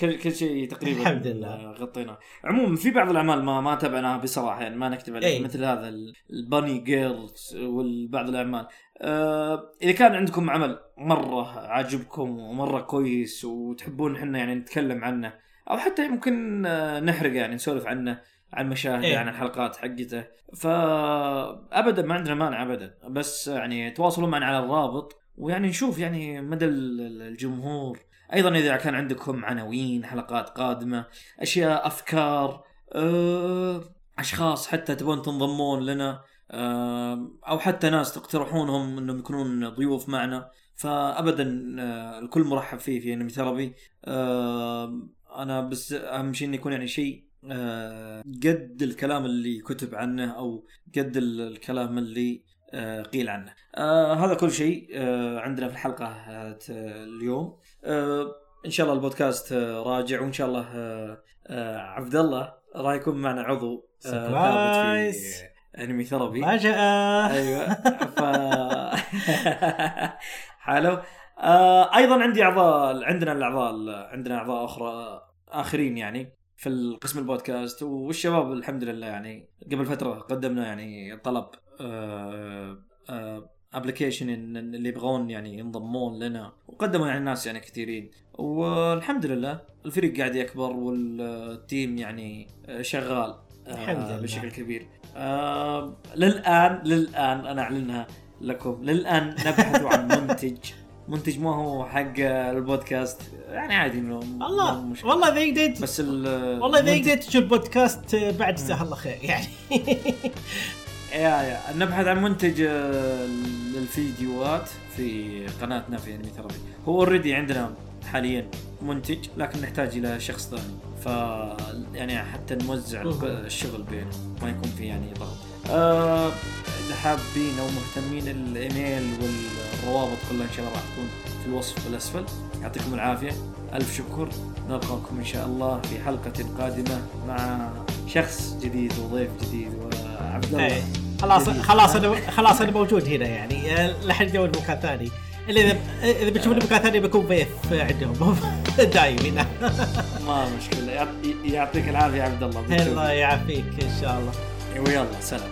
كل. كل شيء تقريبا الحمد لله. آه، غطيناه عموما في بعض الأعمال ما ما تابعناها بصراحة يعني ما نكتب عليها إيه. مثل هذا ال- ال Bunny Girls وبعض الأعمال آه إذا كان عندكم عمل مرة عاجبكم ومرة كويس وتحبون إحنا يعني نتكلم عنه أو حتى يمكن آه، نحرق يعني نسولف عنه عن مشاهده إيه. عن الحلقات حقته فابدا ما عندنا مانع ابدا بس يعني تواصلوا معنا على الرابط ويعني نشوف يعني مدى ال- ال- الجمهور أيضا إذا كان عندكم عناوين حلقات قادمة أشياء أفكار أه، أشخاص حتى تبون تنضمون لنا أه، أو حتى ناس تقترحونهم إنهم يكونون ضيوف معنا فابدا آه، الكل مرحب فيه في انمي آه، أنا بس أهم شيء إنه يكون يعني شيء آه، قد الكلام اللي كتب عنه أو قد ال- الكلام اللي آه، قيل عنه. آه، هذا كل شيء آه، عندنا في الحلقة آه، اليوم. آه، إن شاء الله البودكاست آه، راجع وإن شاء الله آه، آه، عبد الله راح يكون معنا عضو آه، ثابت سربرايز. في انمي ثيرابي مفاجأة! أيوه. ف حلو. آه أيضا عندي أعضاء عندنا الأعضاء عندنا أعضاء أخرى آخرين يعني في القسم البودكاست. والشباب الحمد لله يعني قبل فترة قدمنا يعني طلب application اللي يبغون يعني ينضمون لنا. وقدموا يعني ناس يعني كثيرين. والحمد لله الفريق قاعد يكبر وال team يعني آه، شغال آه، الحمد لله. بشكل كبير. آه للان للآن أنا أعلنها لكم. للآن نبحث عن منتج. منتج ما هو حق البودكاست. يعني عادي انه هو والله إذا قدرت بس ال والله إذا قدرت تشوف بودكاست بعد جزاه الله خير يعني. yeah yeah. نبحث عن منتج آه، للفيديوهات في قناتنا في Anime Therapy هو already عندنا حاليا منتج لكن نحتاج إلى شخص ثاني. ف يعني حتى نوزع. الشغل بينه ما يكون في يعني ضغط. إذا حابين أو مهتمين الإيميل والروابط كلها إن شاء الله راح تكون في الوصف الأسفل. يعطيكم العافية. ألف شكر. نلقاكم إن شاء الله في حلقة قادمة مع شخص جديد وضيف جديد. وعبد الله. إيه. خلاص. خلاص أنا خلاص أنا موجود هنا يعني آه، لا حد يدور مكان ثاني. إلا اذا إذا بتشوفني مكان ثاني بكون ضيف عندهم دايم هنا. ما مشكلة. يعط- يعطيك العافية يا عبد الله. الله يعافيك إن شاء الله. ويلا سلام.